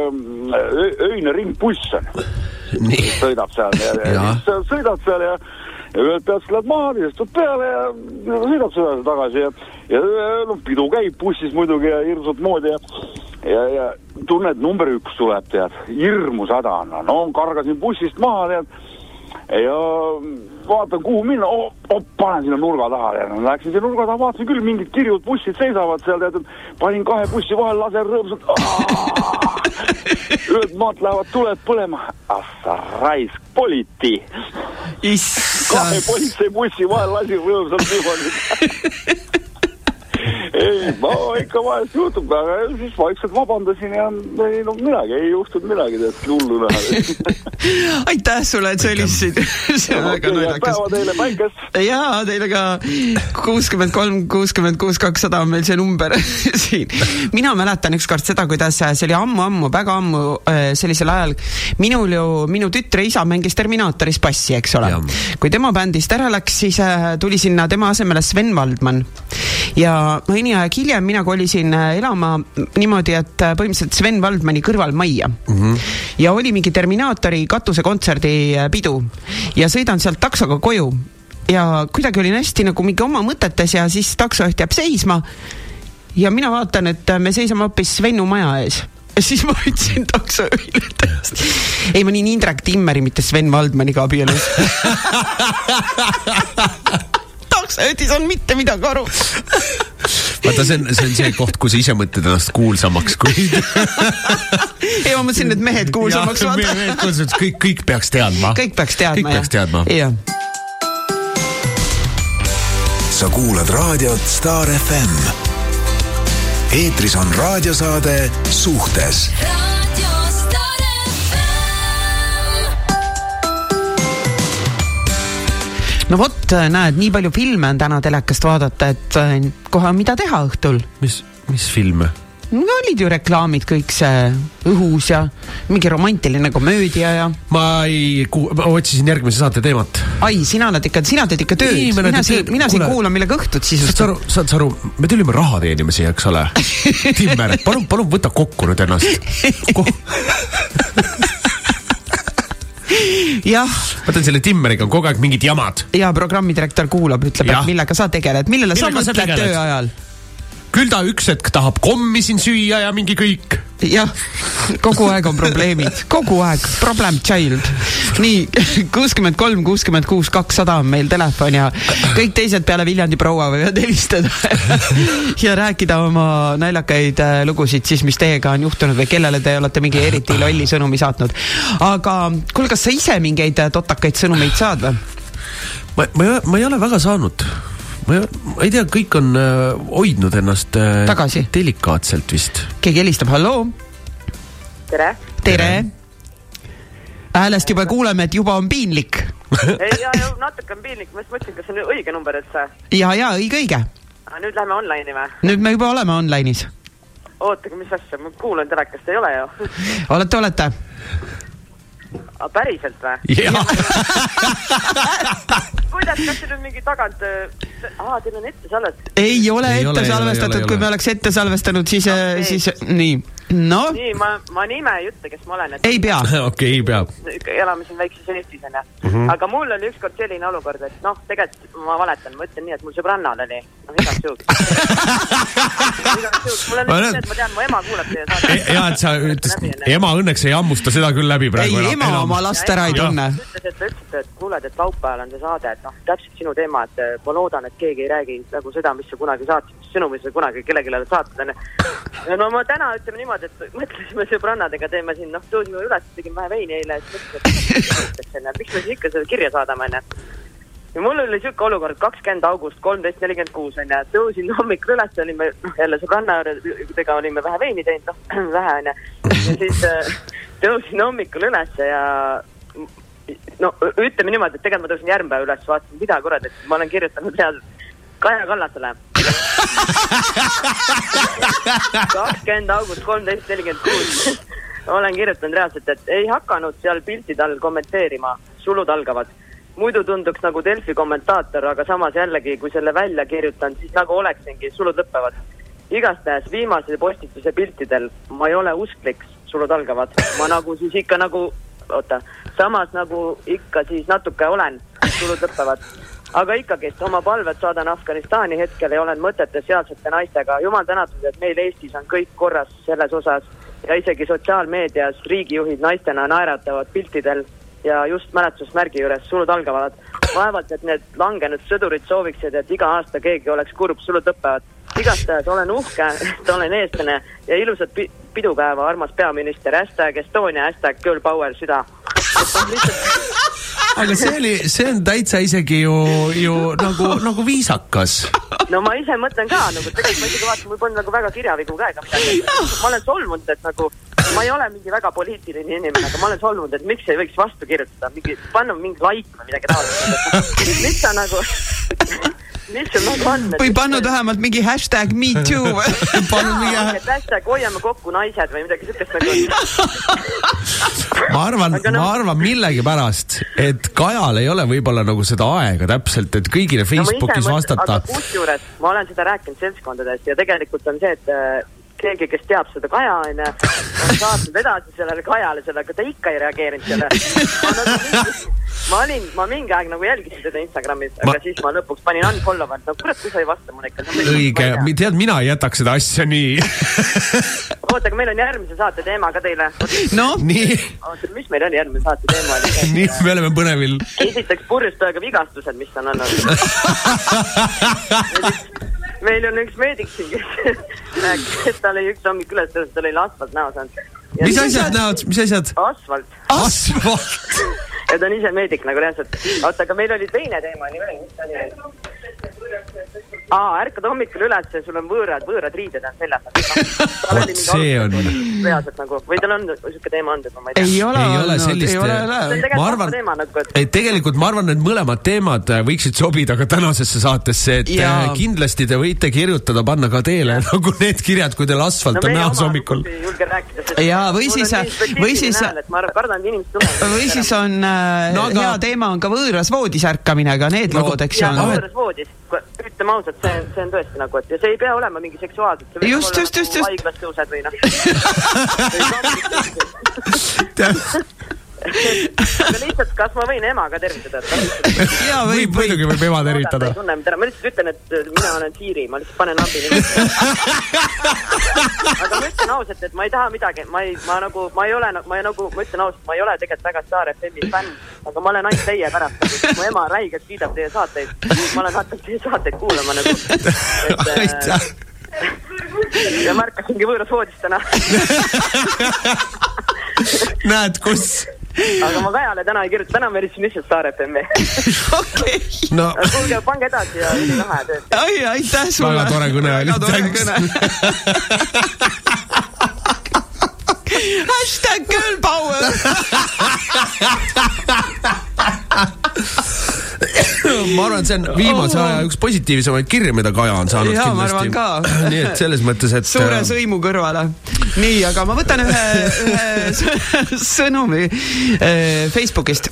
öine ringbuss on. sõidab seal ja, ja, ja. sõidad seal ja ja ühelt pealt lähed maha, teisest tuleb peale ja sõidab sedasi tagasi ja, ja noh, pidu käib bussis muidugi ja hirmsat moodi ja ja, ja tunned, number üks tuleb, tead, hirmus häda on, no kargasin bussist maha, tead, ja vaatan, kuhu minna. Oh,, oh, panen sinna nurga taha ja no, läksin sinna nurga taha, vaatasin küll, mingid kirjud bussid seisavad seal, tead, panin kahe bussi vahel, lasen rõõmsalt. [LAUGHS] Ühelt maalt lähevad tuled põlema. ah sa raisk, politi. kahe politseibussi vahel lasin rõõmsalt niimoodi [LAUGHS] [LAUGHS] ei, ma ikka vahest juhtub, aga siis vaikselt vabandasin ja ei no midagi, ei juhtunud midagi, tead, hullu näha [LAUGHS] aitäh sulle, et sa helistasid [LAUGHS] see on väga naljakas. päeva teile, päikest! jaa, teile ka kuuskümmend kolm, kuuskümmend kuus, kakssada on meil see number siin. mina mäletan ükskord seda, kuidas see oli ammu-ammu, väga ammu äh, sellisel ajal. minul ju, minu tütre isa mängis Terminaatoris bassi, eks ole. kui tema bändist ära läks, siis äh, tuli sinna tema asemele Sven Valdman ja mõni aeg hiljem mina kolisin äh, elama niimoodi, et äh, põhimõtteliselt Sven Valdmani kõrval majja mm. -hmm. ja oli mingi Terminaatori katusekontserdi äh, pidu ja sõidan sealt taksoga koju ja kuidagi olin hästi nagu mingi oma mõtetes ja siis taksojuht jääb seisma. ja mina vaatan, et me seisame hoopis Svennu maja ees ja siis ma ütlesin taksojuhile täiesti. ei, ma olin Indrek Timmeri, mitte Sven Valdmaniga abielus [LAUGHS] taksojuht ei saanud mitte midagi aru vaata, see on, see on see koht, kus sa ise mõtled ennast kuulsamaks, kui [LAUGHS] ei, ma mõtlesin, et mehed kuulsamaks vaata. mehed kuulsamaks, kõik, kõik peaks teadma. kõik peaks teadma, kõik peaks teadma. jah. sa kuulad raadiot Star FM. eetris on raadiosaade Suhtes et äh, näed, nii palju filme on täna telekast vaadata, et äh, kohe mida teha õhtul. mis, mis filme? no olid ju reklaamid kõik see õhus ja mingi romantiline komöödia ja. ma ei ma otsisin järgmise saate teemat. ai, sina oled ikka, sina teed ikka tööd. mina siin, mina siin kuulan, millega õhtut sisustan. saad sa aru, saad sa aru, me tulime raha teenima siia, eks ole. [LAUGHS] Timmer, palun, palun võta kokku nüüd ennast Ko [LAUGHS] jah. ütlen selle Timmeriga on kogu aeg mingid jamad. ja programmidirektor kuulab, ütleb, et millega sa tegeled, millele millega sa mõtled töö ajal küll ta üks hetk tahab kommi siin süüa ja mingi kõik. jah, kogu aeg on probleemid, kogu aeg, problem child. nii, kuuskümmend kolm, kuuskümmend kuus, kakssada on meil telefon ja kõik teised peale Viljandi proua võivad helistada ja rääkida oma naljakaid äh, lugusid siis, mis teiega on juhtunud või kellele te olete mingi eriti lolli sõnumi saatnud. aga kuule, kas sa ise mingeid äh, totakaid sõnumeid saad või? ma, ma, ma ei ole väga saanud ma, ma ei tea, kõik on äh, hoidnud ennast äh, tagasi delikaatselt vist. keegi helistab, halloo. tere. tere. häälest juba kuuleme, et juba on piinlik ei, ja, ja natuke on piinlik, ma just mõtlesin, kas see on õige number üldse. ja, ja õige, õige. nüüd läheme online'i või? nüüd me juba oleme online'is. ootage, mis asja, ma kuulan telekast, ei ole ju olete, olete aga päriselt või? [LAUGHS] kuidas, kas siin on mingi tagant äh,, aa, teil on ette salvestatud? ei ole ei ette ole, salvestatud, kui me oleks ette salvestanud, siis okay., äh, siis nii no.. nii, ma, ma nime ei ütle, kes ma olen. ei pea. [LAUGHS] okei, ei pea. elame siin väikses Eestis, onju. Mhm. aga mul oli ükskord selline olukord, et noh, tegelikult ma valetan, ma ütlen nii, et mul sõbrannal oli, noh, igaks juhuks [LAUGHS] igaks juhuks, mul on nüüd see, et ma tean, mu ema kuulab teie saadet. ja, et sa ütlesid, ema õnneks ei hammusta seda küll läbi praegu. ei, ema oma last ära ei tunne. ütles, et te ütlesite, et kuuled, et laupäeval on see saade, et noh, täpselt sinu teema, et ma loodan, et keegi ei räägi nagu seda, mis sa kunagi saatsid, mis sõnumi sa kunagi kellelegi oled saatnud, onju. no ma täna ütleme niimoodi, et mõtlesin me sõbrannadega teeme siin, noh, tõusime üles, tegime vähe veini eile, siis mõtlesime, et miks me siis ikka seda kirja saadame, onju. ja mul oli siuke olukord, kakskümmend august, kolmteist nelikümmend kuus onju, tõusin hommikul üles, olime jälle sõbrannadega olime vähe veini teinud, noh, [CLEARS THROAT] vähe onju. ja siis äh, tõusin hommikul üles ja no ütleme niimoodi, et tegelikult ma tõusin järgmine päev üles, vaatasin, mida kurat, et ma olen kirjutanud reaalselt Kaja Kallasele kakskümmend august kolmteist nelikümmend kuus olen kirjutanud reaalselt, et ei hakanud seal piltide all kommenteerima, sulud algavad. muidu tunduks nagu Delfi kommentaator, aga samas jällegi, kui selle välja kirjutan, siis nagu oleksingi, sulud lõpevad. igastahes viimase postituse piltidel ma ei ole usklik, sulud algavad, ma nagu siis ikka nagu, oota, samas nagu ikka siis natuke olen, sulud lõpevad aga ikkagist oma palved saadan Afganistani hetkel ja olen mõtetes sealsete naistega. jumal tänatud, et meil Eestis on kõik korras selles osas ja isegi sotsiaalmeedias riigijuhid naistena naeratavad piltidel ja just mälestusmärgi juures sulud algavad. vaevalt, et need langenud sõdurid sooviksid, et iga aasta keegi oleks kurb, sulud lõpevad. Igastahes olen uhke, et olen eestlane ja ilusat pi pidupäeva, armas peaminister, hashtag Estonia, hashtag girl power, süda. aga see oli, see on täitsa isegi ju, ju nagu, nagu viisakas. no ma ise mõtlen ka nagu, tegelikult ma isegi vaatan, mul polnud nagu väga kirjavigu käega midagi. ma olen solvunud, et nagu ma ei ole mingi väga poliitiline inimene, aga ma olen solvunud, et miks ei võiks vastu kirjutada, mingi, panna mingi like või midagi taolist. miks sa nagu mis sul nagu on? või pannud vähemalt mingi hashtag me too [LAUGHS] pannud mingi hashtag hoiame kokku naised või midagi siukest nagu. [LAUGHS] ma arvan, no... ma arvan millegipärast, et Kajal ei ole võib-olla nagu seda aega täpselt, et kõigile Facebookis no, vastata. kusjuures ma olen seda rääkinud seltskondades ja tegelikult on see, et äh, keegi, kes teab seda Kaja, onju, on saatnud edasi sellele Kajale selle, aga ta ikka ei reageerinud sellele ma olin, ma mingi aeg nagu jälgisin teda Instagramis, aga ma... siis ma lõpuks panin unfollow inud, no kurat, kui sa ei vasta mulle ikka. õige, tead, mina ei jätaks seda asja nii [LAUGHS] oota, aga meil on järgmise saate teema ka teile. noh, nii. oota, mis meil oli järgmine saate teema [LAUGHS] oli? nii, me oleme põnevil. esiteks purjus toega vigastused, mis on olnud [LAUGHS] meil on üks meedik siin, kes [LAUGHS] rääkis, et tal oli üks hommik üles tõusnud, tal oli asfalt näos olnud. mis asjad näod, mis asjad? asfalt. asfalt ja ta on ise meedik nagu reaalselt. oota, aga meil oli teine teema oli veel, mis ta oli? aa, ärkad hommikul üles ja sul on võõrad, võõrad riided on seljas. [LAUGHS] Vot see on- reaalselt nagu, või tal on siuke teema olnud, et ma ei tea. ei ole Ei ole olnud, sellist- ei ole, ei on ole. ma tegelikult arvan- nagu, et ei, tegelikult ma arvan, et mõlemad teemad äh, võiksid sobida ka tänasesse saatesse, et Jaa. Jaa. kindlasti te võite kirjutada, panna ka teele nagu need kirjad, kui teil asfalt on meie näos oma hommikul. ei julge rääkida, Jaa, või siis- on või siis- et ma arvan- kardan, et inimesed tulevad. või siis on äh, No no, aga- hea teema on ka võõras voodis ärkamine, ka need Nagu- lood, eks ja ju. võõras voodis, ütleme ausalt, see on, see on tõesti nagu, et ja see ei pea olema mingi seksuaalselt. Just, just, just, just. haiglas tõused või noh. [LAUGHS] [LAUGHS] [LAUGHS] lihtsalt, kas ma võin emaga tervitada? [LAUGHS] jaa, võib, muidugi võib ema tervitada. ma lihtsalt ütlen, et äh, mina olen Siiri, ma lihtsalt panen abi. [LAUGHS] aga ma ütlen ausalt, et ma ei taha midagi, ma ei, ma nagu, ma ei ole, ma ei nagu, ma ütlen ausalt, ma ei ole tegelikult väga Star FM-i fänn, aga ma olen ainult teie pärast, mu ema räigelt kiidab teie saateid. ma olen hakanud teie saateid kuulama nagu. aitäh. ja ma ärkasingi võõras voodis täna. [LAUGHS] näed, kus? Aga ma Kajale täna ei kirjuta, täna ma helistasin lihtsalt Star FM-i. okei. no kuulge, pange edasi ja ülilahe töö. ai, aitäh sulle. Väga tore kõne oli, väga tore kõne. hashtag girl power. [LAUGHS] ma arvan, et see on viimase aja üks positiivsemaid kirju, mida Kaja on saanud Jaa, ka. [LAUGHS] nii et selles mõttes, et suure äh, sõimu kõrvale. nii, aga ma võtan ühe, ühe [LAUGHS] sõnumi äh, Facebookist.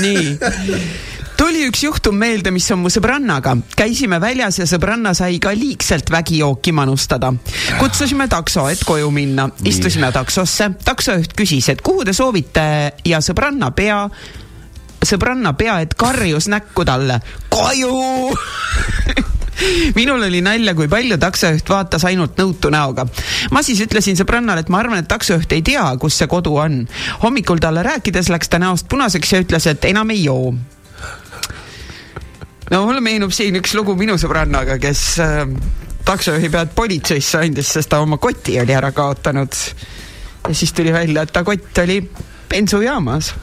nii tuli üks juhtum meelde, mis on mu sõbrannaga. käisime väljas ja sõbranna sai ka liigselt vägijooki manustada. kutsusime takso, et koju minna. istusime taksosse, taksojuht küsis, et kuhu te soovite ja sõbranna pea sõbranna pea, et karjus näkku talle. koju [LAUGHS] minul oli nalja, kui palju taksojuht vaatas ainult nõutu näoga. ma siis ütlesin sõbrannale, et ma arvan, et taksojuht ei tea, kus see kodu on. hommikul talle rääkides läks ta näost punaseks ja ütles, et enam ei joo. no mulle meenub siin üks lugu minu sõbrannaga, kes äh, taksojuhi pead politseisse andis, sest ta oma koti oli ära kaotanud. ja siis tuli välja, et ta kott oli bensujaamas.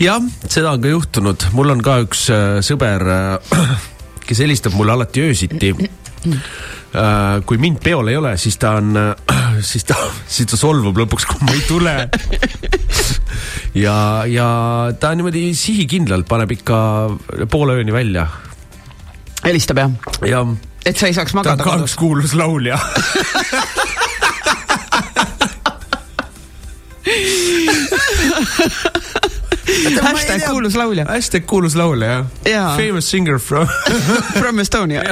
jah, seda on ka juhtunud, mul on ka üks äh, sõber äh, [CLEARS THROAT] kes helistab mulle alati öösiti äh,. kui mind peol ei ole, siis ta on [CLEARS THROAT] siis ta, siis ta solvub lõpuks, kui ma ei tule. [LAUGHS] ja, ja ta niimoodi sihikindlalt paneb ikka poole ööni välja helistab jah? ja et sa ei saaks ta on magada ka kodus üks. kuulus laulja. [LAUGHS] [LAUGHS] hashtag kuulus laulja. Hashtag kuulus laulja jah. Jaa. Famous singer from [LAUGHS] from Estonia.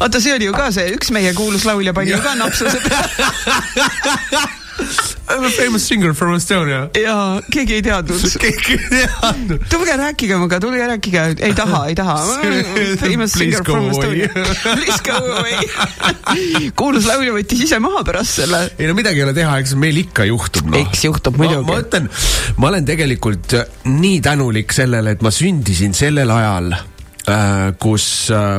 oota, see oli ju ka see, üks meie kuulus laulja pani ju ka napsuse peale [LAUGHS] I m a famous singer from Estonia. ja keegi ei teadnud. [LAUGHS] keegi ei teadnud. tulge rääkige minuga, tulge rääkige, ei taha, ei taha. [LAUGHS] Famous singer from. Estonia. [LAUGHS] Please go away. kuulus laulja võttis ise maha pärast selle. ei no midagi ei ole teha, eks meil ikka juhtub no.. Eks juhtub, muidugi. ma ütlen, ma olen tegelikult äh, nii tänulik sellele, et ma sündisin sellel ajal äh,, kus äh,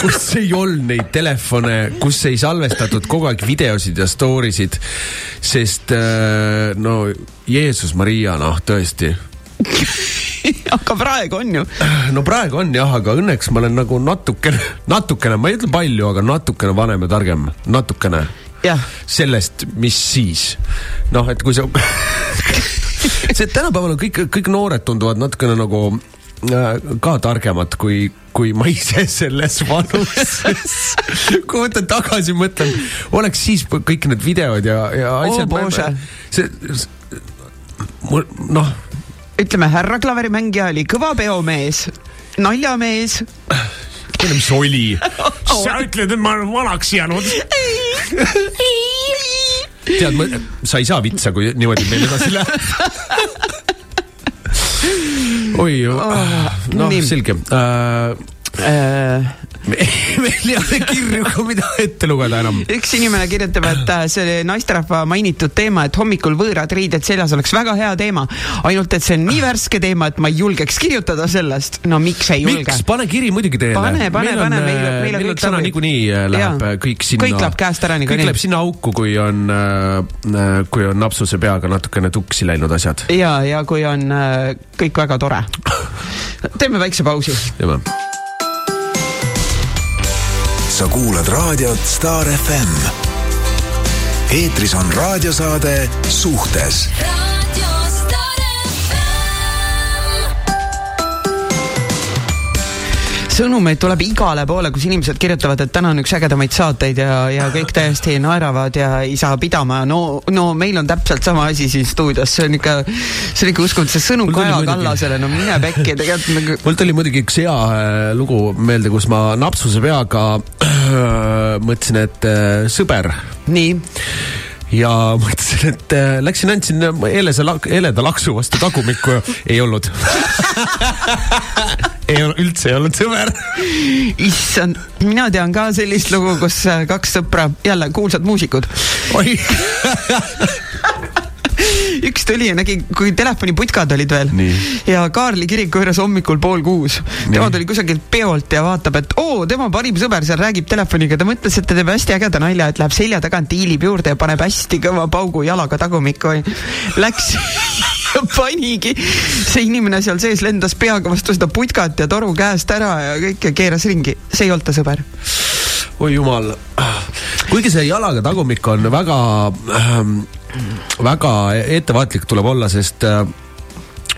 kus ei olnud neid telefone, kus ei salvestatud kogu aeg videosid ja story sid, sest äh, no Jeesus Maria, noh tõesti. [LAUGHS] aga praegu on ju. no praegu on jah, aga õnneks ma olen nagu natukene, natukene, ma ei ütle palju, aga natukene vanem ja targem, natukene sellest, mis siis. noh, et kui sa, [LAUGHS] see tänapäeval on kõik, kõik noored tunduvad natukene nagu ka targemad kui, kui ma ise [LAUGHS] selles vanuses. kui ma mõtlen tagasi, mõtlen, oleks siis kõik need videod ja, ja asjad. Bože. see, mul noh, ütleme härra klaverimängija oli kõva peomees, naljamees. tead, mis oli? [LAUGHS] sa ütled, et ma olen vanaks jäänud. tead, sa ei saa vitsa, kui niimoodi meil edasi läheb. [LAUGHS] oi, noh nii., selge uh,. Äh, [LAUGHS] meil ei ole kirju ka, mida ette lugeda enam. üks inimene kirjutab, et äh, see naisterahva mainitud teema, et hommikul võõrad riided seljas oleks väga hea teema. ainult, et see on nii värske teema, et ma ei julgeks kirjutada sellest. no miks ei julge miks, pane kiri muidugi teele. Pane, pane, meil on, pane, meile- meile meil on kõik täna niikuinii äh, läheb äh, kõik sinna. Kõik läheb käest ära niikuinii. kõik läheb sinna auku, kui on, kui on napsuse peaga natukene tuksi läinud asjad. ja, ja kui on äh, kõik väga tore. [LAUGHS] teeme väikse pausi. teeme. Sa kuulad raadiot Star FM. eetris on raadiosaade Suhtes sõnumeid tuleb igale poole, kus inimesed kirjutavad, et täna on üks ägedamaid saateid ja, ja kõik täiesti naeravad ja ei saa pidama. no, no meil on täpselt sama asi siin stuudios, see on ikka, see on ikka uskumatu, see sõnum Kaja Kallasele, no mine pekki tegelikult nagu.... [LAUGHS] mul tuli muidugi üks hea äh, lugu meelde, kus ma napsuse peaga äh, mõtlesin, et äh, sõber. nii ja mõtlesin, et äh, läksin, andsin helese, heleda laksu vastu tagumikku ja ei olnud [LAUGHS] ei olnud, üldse ei olnud sõber. issand, mina tean ka sellist lugu, kus äh, kaks sõpra, jälle kuulsad muusikud. oi [LAUGHS] üks tuli ja nägi, kui telefoniputkad olid veel. Nii. ja Kaarli kiriku juures hommikul pool kuus. tema tuli kusagilt peolt ja vaatab, et oo, tema parim sõber seal räägib telefoniga, ta mõtles, et ta teeb hästi ägeda nalja, et läheb selja tagant hiilib juurde ja paneb hästi kõva paugu jalaga tagumikku. Läks [LAUGHS] panigi, see inimene seal sees lendas peaga vastu seda putkat ja toru käest ära ja kõik ja keeras ringi, see ei olnud ta sõber. Oi jumal, kuigi see jalaga tagumik on väga ähm, väga ettevaatlik tuleb olla, sest äh,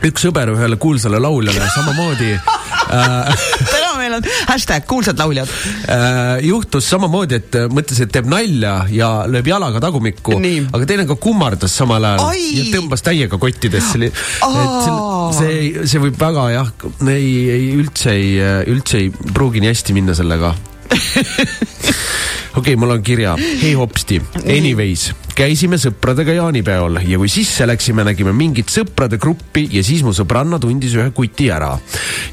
üks sõber ühele kuulsale lauljale samamoodi äh, [LAUGHS] täna meil on hashtag kuulsad lauljad äh,. juhtus samamoodi, et mõtles, et teeb nalja ja lööb jalaga tagumikku, aga teine ka kummardas samal ajal Ai! ja tõmbas täiega kottidesse. et see, see, see võib väga jah, ei, ei üldse ei, üldse ei pruugi nii hästi minna sellega [LAUGHS] okei okay,, mul on kirja. hei hopsti, anyways, käisime sõpradega jaanipeol ja kui sisse läksime, nägime mingit sõprade gruppi ja siis mu sõbranna tundis ühe kuti ära.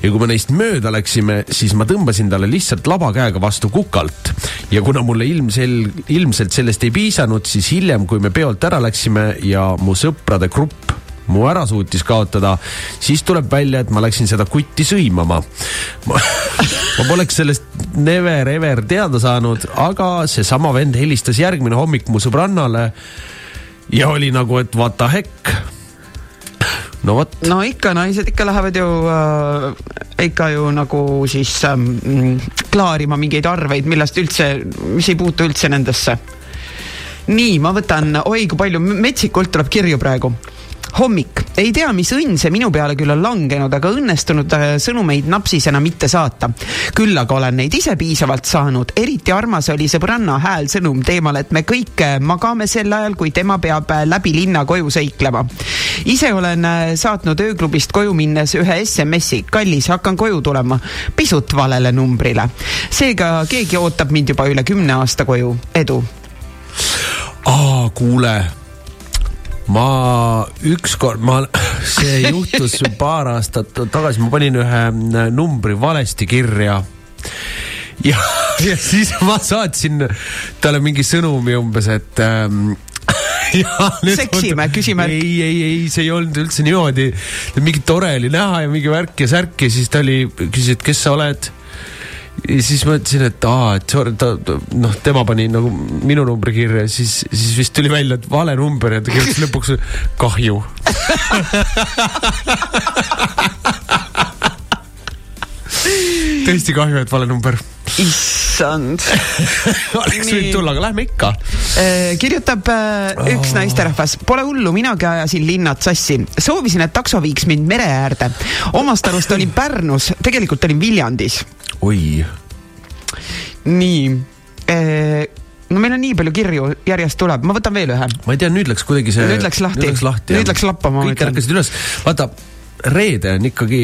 ja kui me neist mööda läksime, siis ma tõmbasin talle lihtsalt laba käega vastu kukalt. ja kuna mulle ilmsel-, ilmselt sellest ei piisanud, siis hiljem, kui me peolt ära läksime ja mu sõprade grupp mu ära suutis kaotada, siis tuleb välja, et ma läksin seda kutti sõimama. ma, poleks sellest never ever teada saanud, aga seesama vend helistas järgmine hommik mu sõbrannale ja oli nagu, et what the heck no vot. no ikka, naised ikka lähevad ju äh,, ikka ju nagu siis ähm, klaarima mingeid arveid, millest üldse, mis ei puutu üldse nendesse. nii, ma võtan, oi kui palju, metsikult tuleb kirju praegu hommik, ei tea, mis õnn see minu peale küll on langenud, aga õnnestunud äh, sõnumeid napsisena mitte saata. küll aga olen neid ise piisavalt saanud, eriti armas oli sõbranna häälsõnum teemal, et me kõik äh, magame sel ajal, kui tema peab äh, läbi linna koju seiklema. ise olen saatnud ööklubist koju minnes ühe SMS-i, kallis, hakkan koju tulema, pisut valele numbrile. seega keegi ootab mind juba üle kümne aasta koju, edu. aa, kuule ma ükskord, ma, [LAUGHS] see juhtus paar aastat tagasi, ma panin ühe äh, numbri valesti kirja. ja, [LAUGHS] ja siis ma saatsin talle mingi sõnumi umbes, et ähm, [LAUGHS] ja, seksime, küsime. ei, ei, ei, see ei olnud üldse niimoodi. mingi tore oli näha ja mingi värk ja särk ja siis ta oli, küsis, et kes sa oled ja siis mõtlesin, et aa, et sorry, ta, ta, noh, tema pani nagu minu numbri kirja, siis, siis vist tuli välja, et vale number ja ta kirjutas lõpuks kahju tõesti kahju, et vale number. issand [LAUGHS] oleks võinud tulla, aga lähme ikka. Äh, kirjutab üks oh. naisterahvas, pole hullu, minagi ajasin linnad sassi. soovisin, et takso viiks mind mere äärde. omast arust olin Pärnus, tegelikult olin Viljandis. Oi. nii äh, no meil on nii palju kirju, järjest tuleb, ma võtan veel ühe. ma ei tea, nüüd läks kuidagi see. nüüd läks lahti, nüüd läks, lahti, nüüd läks lappama. kõik ärkasid üles, vaata reede on ikkagi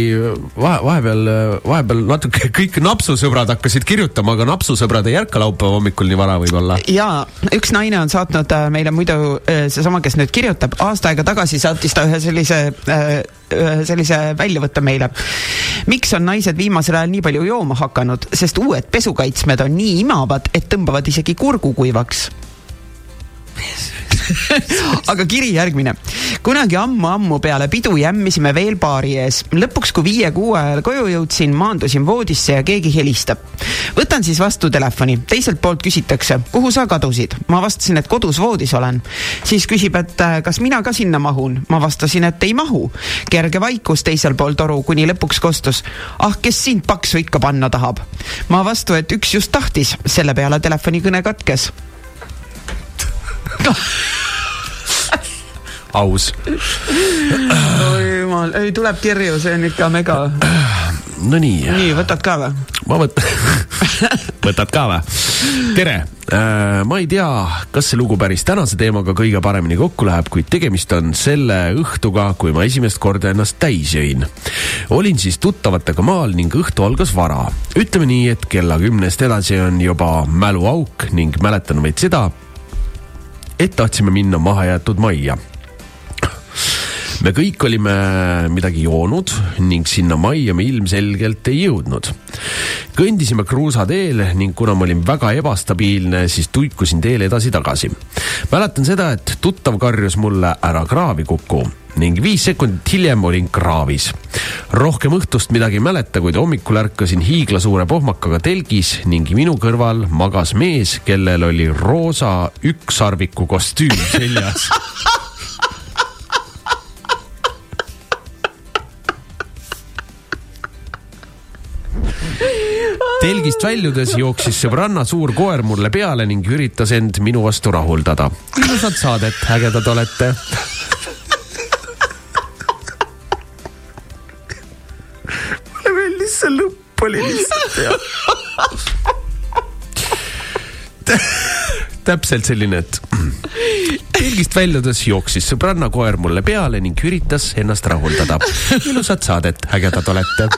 vahe, vahepeal, vahepeal natuke [LAUGHS] kõik napsusõbrad hakkasid kirjutama, aga napsusõbrad ei ärka laupäeva hommikul nii vara võib-olla. ja üks naine on saatnud äh, meile muidu äh, seesama, kes nüüd kirjutab, aasta aega tagasi saatis ta ühe sellise äh, ühe sellise väljavõtte meile. miks on naised viimasel ajal nii palju jooma hakanud, sest uued pesukaitsmed on nii imavad, et tõmbavad isegi kurgu kuivaks [LAUGHS] [LAUGHS] aga kiri järgmine. kunagi ammu-ammu peale pidu jämmisime veel baari ees. lõpuks, kui viie-kuue ajal koju jõudsin, maandusin voodisse ja keegi helistab. võtan siis vastu telefoni, teiselt poolt küsitakse, kuhu sa kadusid. ma vastasin, et kodus voodis olen. siis küsib, et äh, kas mina ka sinna mahun. ma vastasin, et ei mahu. kerge vaikus teisel pool toru, kuni lõpuks kostus. ah, kes sind paksu ikka panna tahab? ma vastu, et üks just tahtis. selle peale telefonikõne katkes [LAUGHS] aus. oi jumal, ei tuleb kirju, see on ikka mega. Nonii. nii, võtad ka või? ma võtan [LAUGHS] võtad ka või? tere äh,, ma ei tea, kas see lugu päris tänase teemaga kõige paremini kokku läheb, kuid tegemist on selle õhtuga, kui ma esimest korda ennast täis jõin. olin siis tuttavatega maal ning õhtu algas vara. ütleme nii, et kella kümnest edasi on juba mäluauk ning mäletan vaid seda, et tahtsime minna mahajäetud majja me kõik olime midagi joonud ning sinna majja me ilmselgelt ei jõudnud. kõndisime kruusateel ning kuna ma olin väga ebastabiilne, siis tuikusin teel edasi-tagasi. mäletan seda, et tuttav karjus mulle ära kraavi kuku ning viis sekundit hiljem olin kraavis. rohkem õhtust midagi ei mäleta, kuid hommikul ärkasin hiiglasuure pohmakaga telgis ning minu kõrval magas mees, kellel oli roosa ükssarviku kostüüm [LAUGHS] seljas telgist väljudes jooksis sõbranna suur koer mulle peale ning üritas end minu vastu rahuldada. ilusat saadet, ägedad olete. See lõpp oli lihtsalt hea. täpselt selline, et telgist väljudes jooksis sõbranna koer mulle peale ning üritas ennast rahuldada. ilusat saadet, ägedad olete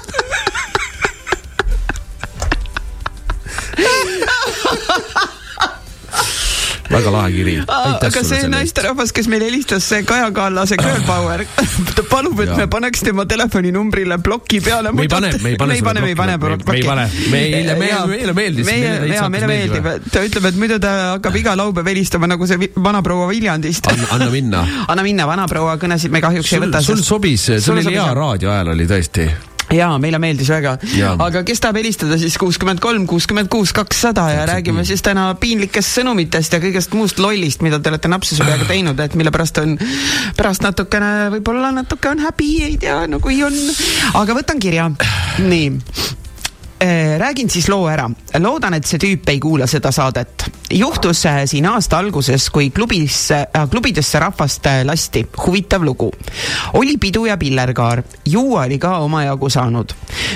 väga lahe kiri. aga see naisterahvas, kes meile helistas, see Kaja Kallase Girl Power, ta palub, et ja. me paneks tema telefoninumbrile ploki peale. me ei pane, me ei pane. me ei pane, me ei pane plokki. me ei pane, meile, meile, meile meeldis. meie, jaa, meile meeldib, ta ütleb, et muidu ta hakkab iga laupäev helistama nagu see vanaproua Viljandist. anna minna. [LAUGHS] anna minna, vanaproua kõnesid me kahjuks ei võta. sul sobis, see oli hea raadioajal oli tõesti jaa, meile meeldis väga. aga kes tahab helistada siis kuuskümmend kolm, kuuskümmend kuus, kakssada ja räägime siis täna piinlikest sõnumitest ja kõigest muust lollist, mida te olete napsuse peaga teinud, et mille pärast on, pärast natukene, võib-olla natuke on häbi, ei tea, no kui on. aga võtan kirja. nii Äh, räägin siis loo ära. loodan, et see tüüp ei kuula seda saadet. Juhtus äh, siin aasta alguses, kui klubisse äh,, klubidesse rahvast äh, lasti. huvitav lugu. oli pidu ja pillerkaar, juua oli ka omajagu saanud.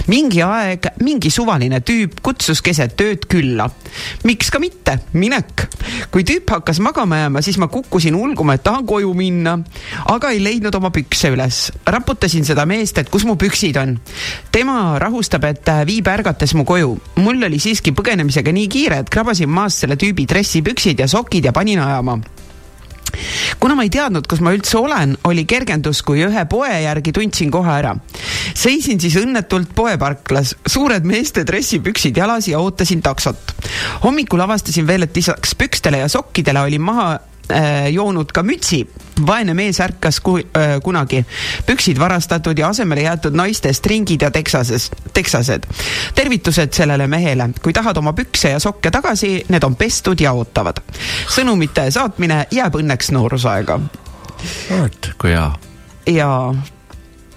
mingi aeg mingi suvaline tüüp kutsus keset ööd külla. miks ka mitte, minek. kui tüüp hakkas magama jääma, siis ma kukkusin ulguma, et tahan koju minna, aga ei leidnud oma pükse üles. raputasin seda meest, et kus mu püksid on. tema rahustab, et viib ärgates mu koju. mul oli siiski põgenemisega nii kiire, et krabasin maast selle tüübi dressipüksid ja sokid ja panin ajama kuna ma ei teadnud, kus ma üldse olen, oli kergendus, kui ühe poe järgi tundsin kohe ära. seisin siis õnnetult poeparklas, suured meeste dressipüksid jalas ja ootasin taksot. hommikul avastasin veel, et lisaks pükstele ja sokkidele olin maha joonud ka mütsi. vaene mees ärkas ku, äh, kunagi, püksid varastatud ja asemele jäetud naiste stringid ja teksases, teksased. tervitused sellele mehele, kui tahad oma pükse ja sokke tagasi, need on pestud ja ootavad. sõnumite saatmine jääb õnneks noorusaega. vot, kui hea. jaa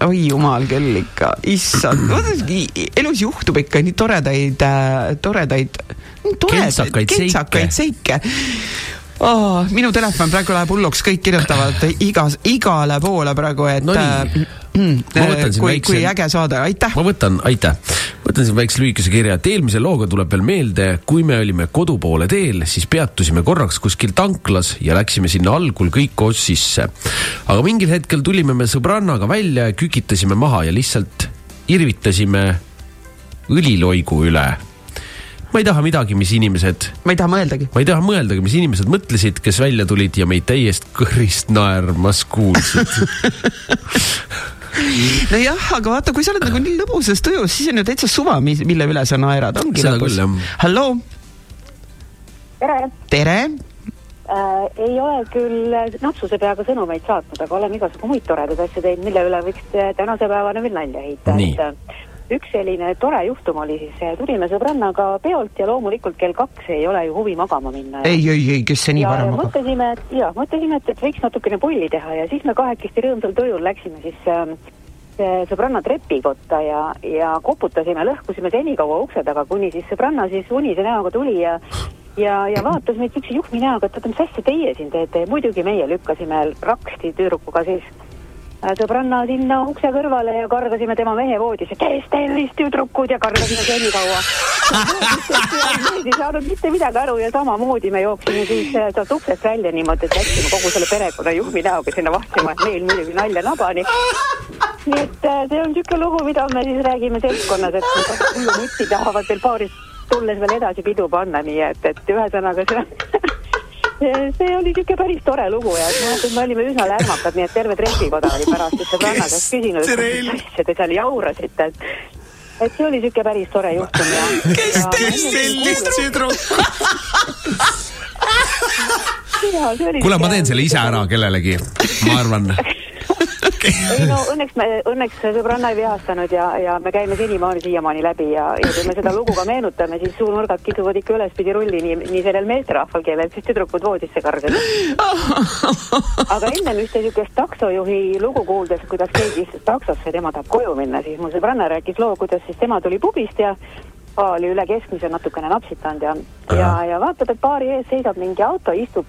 oi jumal küll ikka, issand, elus juhtub ikka nii toredaid äh,, toredaid, toredaid, kentsakaid seike oh,. minu telefon praegu läheb hulluks, kõik kirjutavad igas, igale poole praegu, et no nii. äh, kui, väikse... kui äge saade, aitäh. ma võtan, aitäh. võtan siin väikse lühikese kirja, et eelmise looga tuleb veel meelde, kui me olime kodu poole teel, siis peatusime korraks kuskil tanklas ja läksime sinna algul kõik koos sisse. aga mingil hetkel tulime me sõbrannaga välja ja kükitasime maha ja lihtsalt irvitasime õliloigu üle ma ei taha midagi, mis inimesed. ma ei taha mõeldagi. ma ei taha mõeldagi, mis inimesed mõtlesid, kes välja tulid ja meid täiest kõrist naermas kuulsid [LAUGHS] nojah, aga vaata, kui sa oled nagu nii lõbusas tujus, siis on ju täitsa suva, mille üle sa naerad, ongi seda lõbus. halloo. tere. tere. äh, ei ole küll napsuse peaga sõnumeid saatnud, aga oleme igasugu muid toredaid asju teinud, mille üle võiks tänase päevani veel nalja heita. et äh, üks selline tore juhtum oli siis, tulime sõbrannaga peolt ja loomulikult kell kaks ei ole ju huvi magama minna. ei, ei, ei, kes see nii vara magab? mõtlesime, et jaa, mõtlesime, et, et võiks natukene pulli teha ja siis me kahekesti rõõmsal tujul läksime siis äh, sõbranna trepikotta ja, ja koputasime, lõhkusime senikaua ukse taga, kuni siis sõbranna siis unise näoga tuli ja ja, ja vaatas meid siukse juhmi näoga, et oota, mis asja teie siin teete ja muidugi meie lükkasime raksti tüdrukuga siis äh, sõbranna sinna ukse kõrvale ja kargasime tema mehe voodisse, kes tellis tüdrukud ja kargasime senikaua. [LAUGHS] ei saanud mitte midagi aru ja samamoodi me jooksime siis äh, sealt uksest välja niimoodi, et läksime kogu selle perekonna juhmi näoga sinna vahtima, et meil muidugi nalja nabani. Nii et äh, see on niisugune lugu, mida me siis räägime seltskonnas, et hullunutti tahavad veel paaris tulles veel edasi pidu panna, nii et, et ühesõnaga see [LAUGHS] see oli niisugune päris tore lugu ja ma mõtlen, me olime üsna lärmakad, nii et terve trepikoda oli pärast sõbranna käest küsinud, et mis asja te seal jaurasite, et et see oli niisugune päris tore juhtum ja kes teist sellist tüdrukut? Kuule, ma teen selle ise ära kellelegi, ma arvan ei no õnneks me, õnneks sõbranna ei vihastanud ja, ja me käime senimaani siiamaani läbi ja, ja kui me seda lugu ka meenutame, siis suunurgad kisuvad ikka ülespidi rulli nii, nii sellel meesterahval, kellel siis tüdrukud voodisse kargasid. aga ennem ühte niisugust taksojuhi lugu kuuldes, kuidas keegi istus taksosse, tema tahab koju minna, siis mu sõbranna rääkis loo, kuidas siis tema tuli pubist ja oli üle keskmise natukene napsitanud ja, ja, ja vaatab, et baari ees seisab mingi auto, istub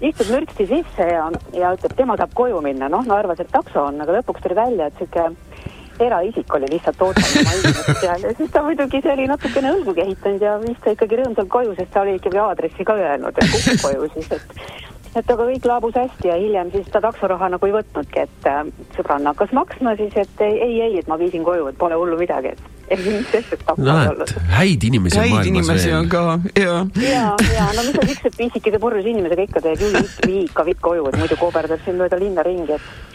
istub mürtsti sisse ja, ja ütleb, tema tahab koju minna, noh, no arvas, et takso on, aga lõpuks tuli välja, et sihuke eraisik oli lihtsalt ootamas seal ja siis ta muidugi, see oli natukene õlgu kehitanud ja viis ta ikkagi rõõmsalt koju, sest ta oli ikkagi aadressi ka öelnud, et kuhu koju siis, et et aga kõik laabus hästi ja hiljem siis ta taksoraha nagu ei võtnudki, et äh, sõbranna hakkas maksma siis, et ei, ei, et ma viisin koju, et pole hullu midagi, et näed, häid inimesi on häid inimesi on ka, jaa. ja, ja no mis sa siukse pisikese purjus inimesega ikka teed, juhi vii ikka vitt koju, et muidu kooberdab siin mööda linna ringi, et.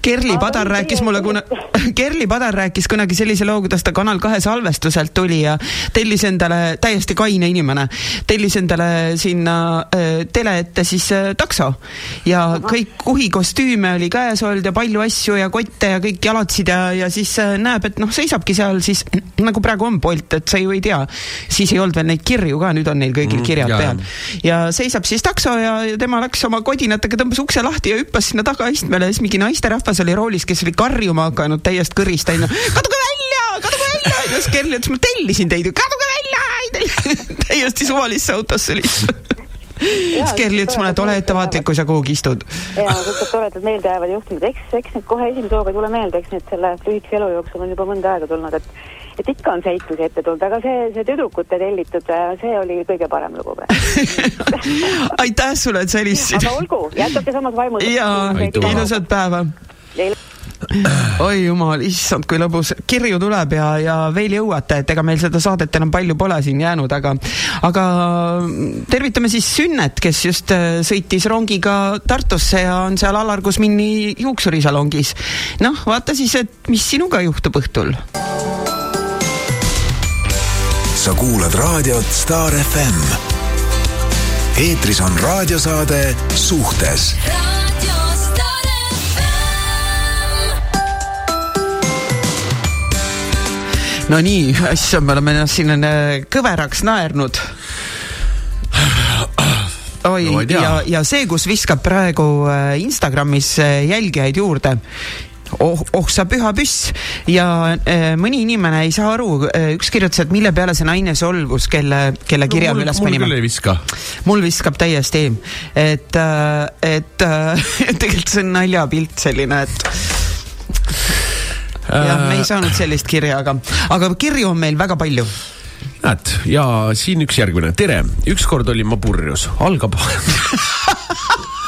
Kerli Padar Aga rääkis mulle kuna, [LAUGHS] Kerli Padar rääkis kunagi sellise loo, kuidas ta Kanal kahe salvestuselt tuli ja tellis endale, täiesti kaine inimene, tellis endale sinna äh, tele ette siis äh, takso. ja Aha. kõik kuhikostüüme oli käes olnud ja palju asju ja kotte ja kõik jalatsid ja, ja siis äh, näeb, et noh, seisabki seal siis nagu praegu on Bolt, et sa ju ei tea, siis ei olnud veel neid kirju ka, nüüd on neil kõigil mm, kirjad mm, peal. ja seisab siis takso ja, ja tema läks oma kodinatega, tõmbas ukse lahti ja hüppas sinna tagaistmele ja siis mingi naisterahvas oli roolis, kes oli karjuma hakanud täiest kõrist, onju. kaduge välja, kaduge välja, ja siis Kerli ütles, ma tellisin teid ju, kaduge välja, [LAUGHS] täiesti suvalisse autosse lihtsalt siis Kerli ütles mulle, et ole ettevaatlik, kui sa kuhugi istud. jaa, siuksed toredad meeldejäävad juhtumid, eks, eks need kohe esimese hooga ei tule meelde, eks need selle lühikese elu jooksul on juba mõnda aega tulnud, et et ikka on seiklusi ette tulnud, aga see, see tüdrukute tellitud, see oli kõige parem lugu [LAUGHS] aitäh sulle, et sa helistasid. aga olgu, jätkake samas vaimus. jaa, ilusat päeva. oi jumal, issand, kui lõbus, kirju tuleb ja, ja veel jõuate, et ega meil seda saadet enam palju pole siin jäänud, aga, aga tervitame siis Sünnet, kes just äh, sõitis rongiga Tartusse ja on seal Alar Kusmini juuksurisalongis. noh, vaata siis, et mis sinuga juhtub õhtul sa kuulad raadiot Star FM. eetris on raadiosaade Suhtes no nii, issand, me oleme ennast siin äh, kõveraks naernud. oi no,, ja, ja see, kus viskab praegu äh, Instagramis äh, jälgijaid juurde oh, oh sa püha püss. Ja äh, mõni inimene ei saa aru äh,, üks kirjutas, et mille peale see naine solvus, kelle, kelle kirja no, me üles panime. mul küll ei viska. mul viskab täiesti, et äh,, et äh, [LAUGHS] tegelikult see on naljapilt selline, et jah, me ei saanud sellist kirja, aga, aga kirju on meil väga palju. Näed, ja siin üks järgmine, tere, ükskord olin ma purjus, algab [LAUGHS]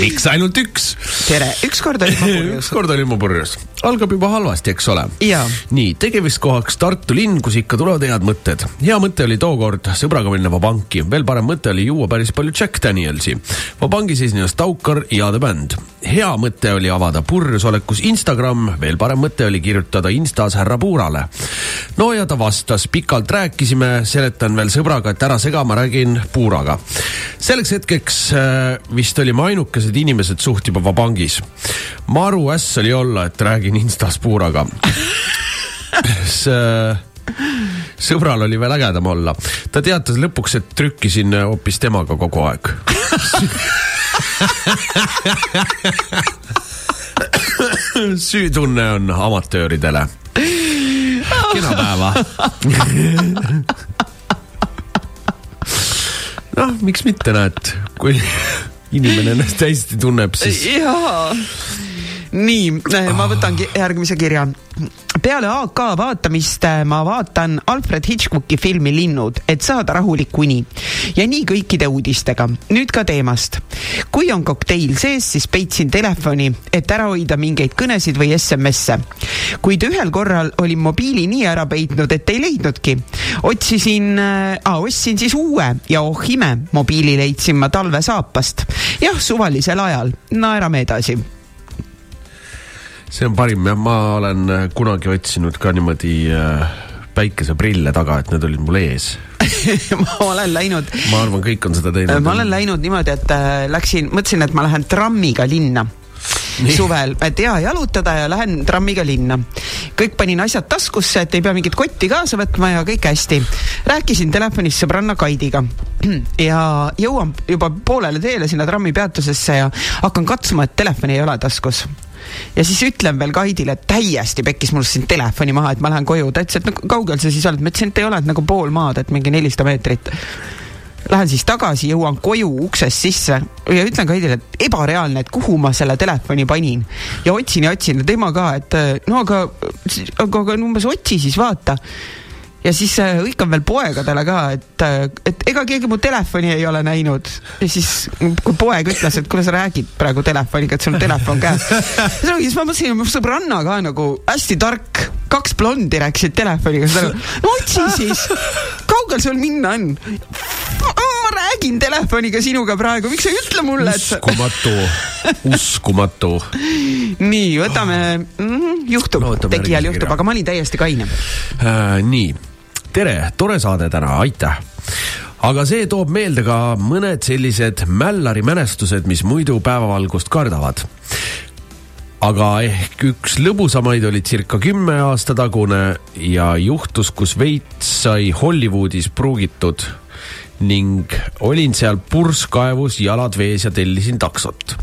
miks ainult üks? tere, ükskord olin ma purjus. [LAUGHS] ükskord olin ma purjus. algab juba halvasti, eks ole. nii, tegevuskohaks Tartu linn, kus ikka tulevad head mõtted. hea mõte oli tookord sõbraga minna Vabanki, veel parem mõte oli juua päris palju Jack Danielsi. Vabangis esines Taukar ja The Band. hea mõte oli avada purjus olekus Instagram, veel parem mõte oli kirjutada Instas härra Puurale. no ja ta vastas, pikalt rääkisime, seletan veel sõbraga, et ära sega, ma räägin Puuraga. selleks hetkeks äh, vist olime ainukesed inimesed suht juba Vabangis. maru äss oli olla, et räägin Instas Puuraga sõbral oli veel ägedam olla. ta teatas lõpuks, et trükkisin hoopis temaga kogu aeg süütunne on amatööridele. kena päeva noh, miks mitte, näed, kui inimene ennast hästi tunneb, siis. jaa nii, ma võtangi järgmise kirja. peale AK vaatamist äh, ma vaatan Alfred Hitchcocki filmi Linnud, et saada rahulik uni. ja nii kõikide uudistega. nüüd ka teemast. kui on kokteil sees, siis peitsin telefoni, et ära hoida mingeid kõnesid või SMS-e. kuid ühel korral olin mobiili nii ära peitnud, et ei leidnudki. otsisin äh,, ostsin siis uue ja oh ime, mobiili leidsin ma talvesaapast. jah, suvalisel ajal. naerame edasi see on parim jah, ma olen äh, kunagi otsinud ka niimoodi äh, päikeseprille taga, et need olid mul ees [LAUGHS] ma olen läinud. ma arvan, kõik on seda teinud. ma olen läinud niimoodi, et äh, läksin, mõtlesin, et ma lähen trammiga linna Nii. suvel, et hea jalutada ja lähen trammiga linna. kõik panin asjad taskusse, et ei pea mingit kotti kaasa võtma ja kõik hästi. rääkisin telefonis sõbranna Kaidiga [CLEARS THROAT] ja jõuan juba poolele teele sinna trammipeatusesse ja hakkan katsuma, et telefoni ei ole taskus ja siis ütlen veel Kaidile, et täiesti pekkis mul siin telefoni maha, et ma lähen koju. ta ütles, et no kaugel sa siis oled, ma ütlesin, et ei ole, et nagu pool maad, et mingi nelisada meetrit. Lähen siis tagasi, jõuan koju uksest sisse ja ütlen Kaidile, et ebareaalne, et kuhu ma selle telefoni panin. ja otsin ja otsin ja tema ka, et no aga, aga, aga umbes otsi siis vaata ja siis äh, hõikan veel poegadele ka, et, äh, et ega keegi mu telefoni ei ole näinud. ja siis, kui poeg ütles, et kuule, sa räägid praegu telefoniga, et sul on telefon käes. siis ma mõtlesin, mu sõbranna ka nagu hästi tark, kaks blondi rääkisid telefoniga, no otsi siis, kaugel sul minna on? ma räägin telefoniga sinuga praegu, miks sa ei ütle mulle, et. uskumatu, uskumatu. nii, võtame mm,, juhtub no,, tegijal juhtub, aga ma olin täiesti kaine äh,. nii tere, tore saade täna, aitäh aga see toob meelde ka mõned sellised mällari mälestused, mis muidu päevavalgust kardavad. aga ehk üks lõbusamaid oli circa kümme aasta tagune ja juhtus, kus veits sai Hollywoodis pruugitud ning olin seal purskkaevus, jalad vees ja tellisin taksot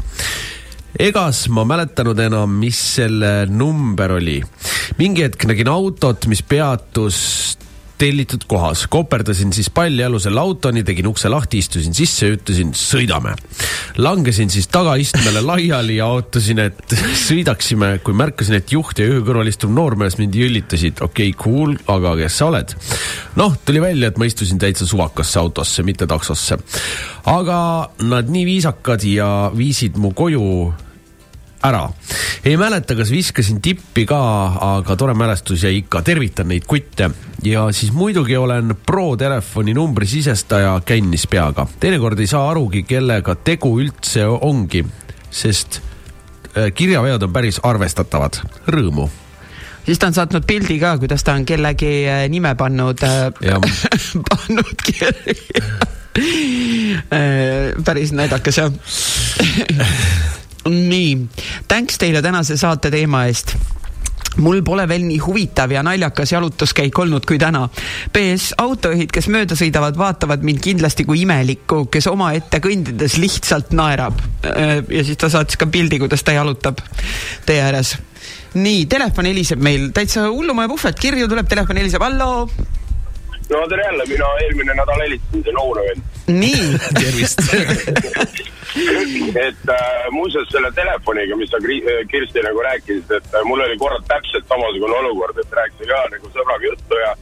egas ma mäletanud enam, mis selle number oli. mingi hetk nägin autot, mis peatus tellitud kohas. koperdasin siis pallialusel autoni, tegin ukse lahti, istusin sisse ja ütlesin sõidame. langesin siis tagaistmele laiali ja ootasin, et [LAUGHS] sõidaksime, kui märkasin, et juht ja juhi kõrval istuv noormees mind jõllitasid. okei okay,, cool, aga kes sa oled? noh, tuli välja, et ma istusin täitsa suvakasse autosse, mitte taksosse. aga nad nii viisakad ja viisid mu koju ära. ei mäleta, kas viskasin tippi ka, aga tore mälestus jäi ikka, tervitan neid kutte. ja siis muidugi olen pro telefoni numbri sisestaja kännis peaga. teinekord ei saa arugi, kellega tegu üldse ongi, sest äh, kirjaveod on päris arvestatavad. Rõõmu siis ta on saatnud pildi ka, kuidas ta on kellegi äh, nime pannud, äh, [LAUGHS] pannud kirja [LAUGHS] päris näidakas jah [LAUGHS] nii, thanks teile tänase saate teema eest mul pole veel nii huvitav ja naljakas jalutuskäik olnud kui täna. PS autojuhid, kes mööda sõidavad, vaatavad mind kindlasti kui imelikku, kes omaette kõndides lihtsalt naerab. Äh, ja siis ta saatis ka pildi, kuidas ta jalutab tee ääres. nii, telefon heliseb meil, täitsa hullumaja puhvet, kirju tuleb, telefon heliseb, halloo. No tere jälle, mina eelmine nädal helistasin, see noor vend. nii [LAUGHS] tervist et äh, muuseas selle telefoniga, mis sa Kirsti nagu rääkisid, et äh, mul oli korra täpselt samasugune olukord, et rääkisin ka nagu sõbraga juttu ja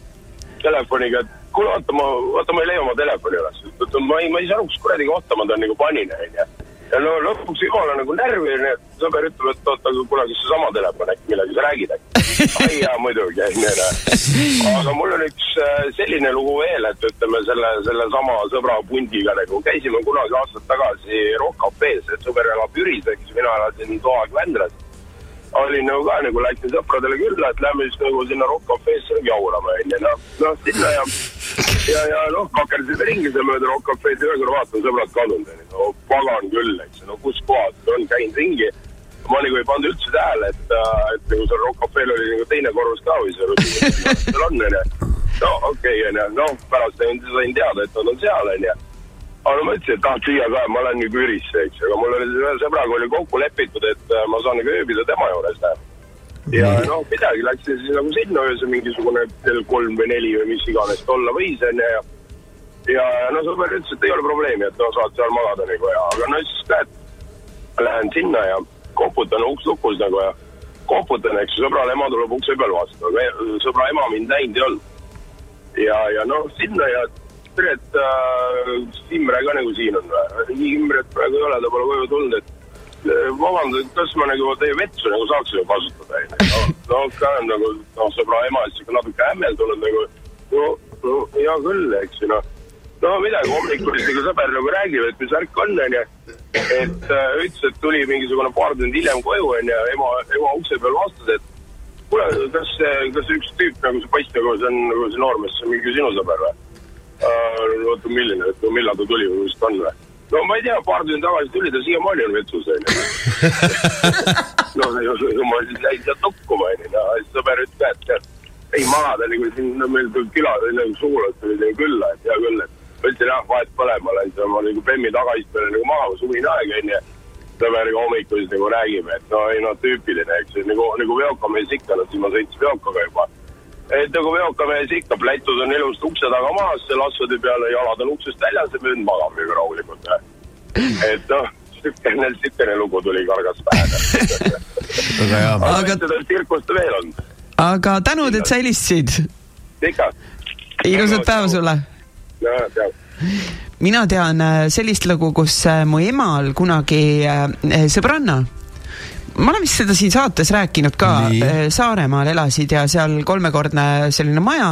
telefoniga, et kuule, vaata ma, vaata ma ei leia oma telefoni üles. ma ei, ma ei saa aru, kus kuradi kohta ma ta nagu panin, onju. Ja no lõpuks jumala nagu närviline, sõber ütleb, et oota, aga kas seesama telefon äkki, millega sa räägid äkki. [LAUGHS] ai jaa, muidugi, onju, noh. aga mul on üks äh, selline lugu veel, et ütleme selle, sellesama sõbra pundiga nagu käisime kunagi aastad tagasi Rock Cafe's, et sõber elab Jüris, eks, mina elasin Toag Vändras. Olin nagu ka nagu läksin sõpradele külla, et lähme siis nagu sinna Rock Cafe'sse jaurama, onju, noh, noh sinna ja ja, ja noh, kakerdasime ringi seal mööda Rock Cafe'd ja ühe korra vaatan, sõbrad kadunud onju, no pagan küll, eks, no kus kohas on, käin ringi. ma nagu ei pannud üldse tähele, et, et nagu seal Rock Cafe'l oli nagu teine korrus ka või seal, seal on onju. no okei okay, onju, noh pärast sain teada, et nad on seal onju. Aga no ma ütlesin, et tahad süüa ka, ma lähen nagu Ürisse, eks, aga mul oli ühe sõbraga oli kokku lepitud, et äh, ma saan nagu ööbida tema juures näe ja noh, midagi, läksin siis nagu sinna öösel mingisugune kell kolm või neli või mis iganes ta olla võis onju ja ja no sõber ütles, et ei ole probleemi, et no saad seal magada nagu ja, aga no siis näed, lähen sinna ja koputan uks lukus nagu ja koputan, eks ju, sõbral ema tuleb ukse peal vastu, aga e- sõbra ema mind näinud ei olnud. ja, ja noh, sinna ja tere, et äh, Imre ka nagu siin on või? Imret praegu ei ole, ta pole koju tulnud, et äh, vabandust, kas ma nagu teie vetsu nagu saaksime kasutada, onju. no ka nagu noh, sõbra ema siis ikka natuke hämmeldunud nagu, no, no hea küll, eks ju noh no midagi, hommikul siis nagu sõber nagu räägib, et mis värk on, onju. et äh, ütles, et tuli mingisugune paar tundi hiljem koju, onju, ema, ema ukse peal vastas, et kuule, kas, kas üks tüüp nagu see poiss nagu see on nagu see noormees, see on mingi sinu sõber või? oota, milline, millal ta tuli või mis ta on või? no ma ei tea, paar tundi tagasi tuli ta siiamaani on vetsus, onju. [LAUGHS] no ma siis jäin sealt tukkuma, onju, no siis sõber ütles ka, et tead, ei magada nagu siin no, meil külas nagu sugulased tulid nagu külla, et hea küll, et ma ütlesin jah, vahet pole, ma lähen seal, ma nagu Bemmi tagaistmele nagu maha, suvine aeg onju. sõber nagu hommikul siis nagu räägime, et no ei no tüüpiline, eks ju, nagu, nagu veokamees ikka, no siis ma sõitsin veokaga juba. Et nagu veokamees ikka, plätud on ilusti ukse taga maas, lasvade peale, jalad on uksest väljas ja vend magab nagu rahulikult. et noh, siukene, siukene lugu tuli kargast pähe. väga hea. Aga- seda tsirkust veel on, aga tänud, et sa helistasid. ikka. ilusat päeva sulle. no tead mina tean äh, sellist lugu, kus äh, mu emal kunagi äh, sõbranna ma olen vist seda siin saates rääkinud ka Nii., Saaremaal elasid ja seal kolmekordne selline maja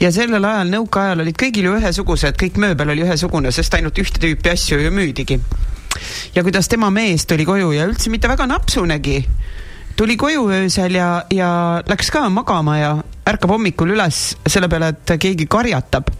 ja sellel ajal, nõukaajal olid kõigil ju ühesugused, kõik mööbel oli ühesugune, sest ainult ühte tüüpi asju ju müüdigi. ja kuidas tema mees tuli koju ja üldse mitte väga napsunegi, tuli koju öösel ja, ja läks ka magama ja ärkab hommikul üles selle peale, et keegi karjatab.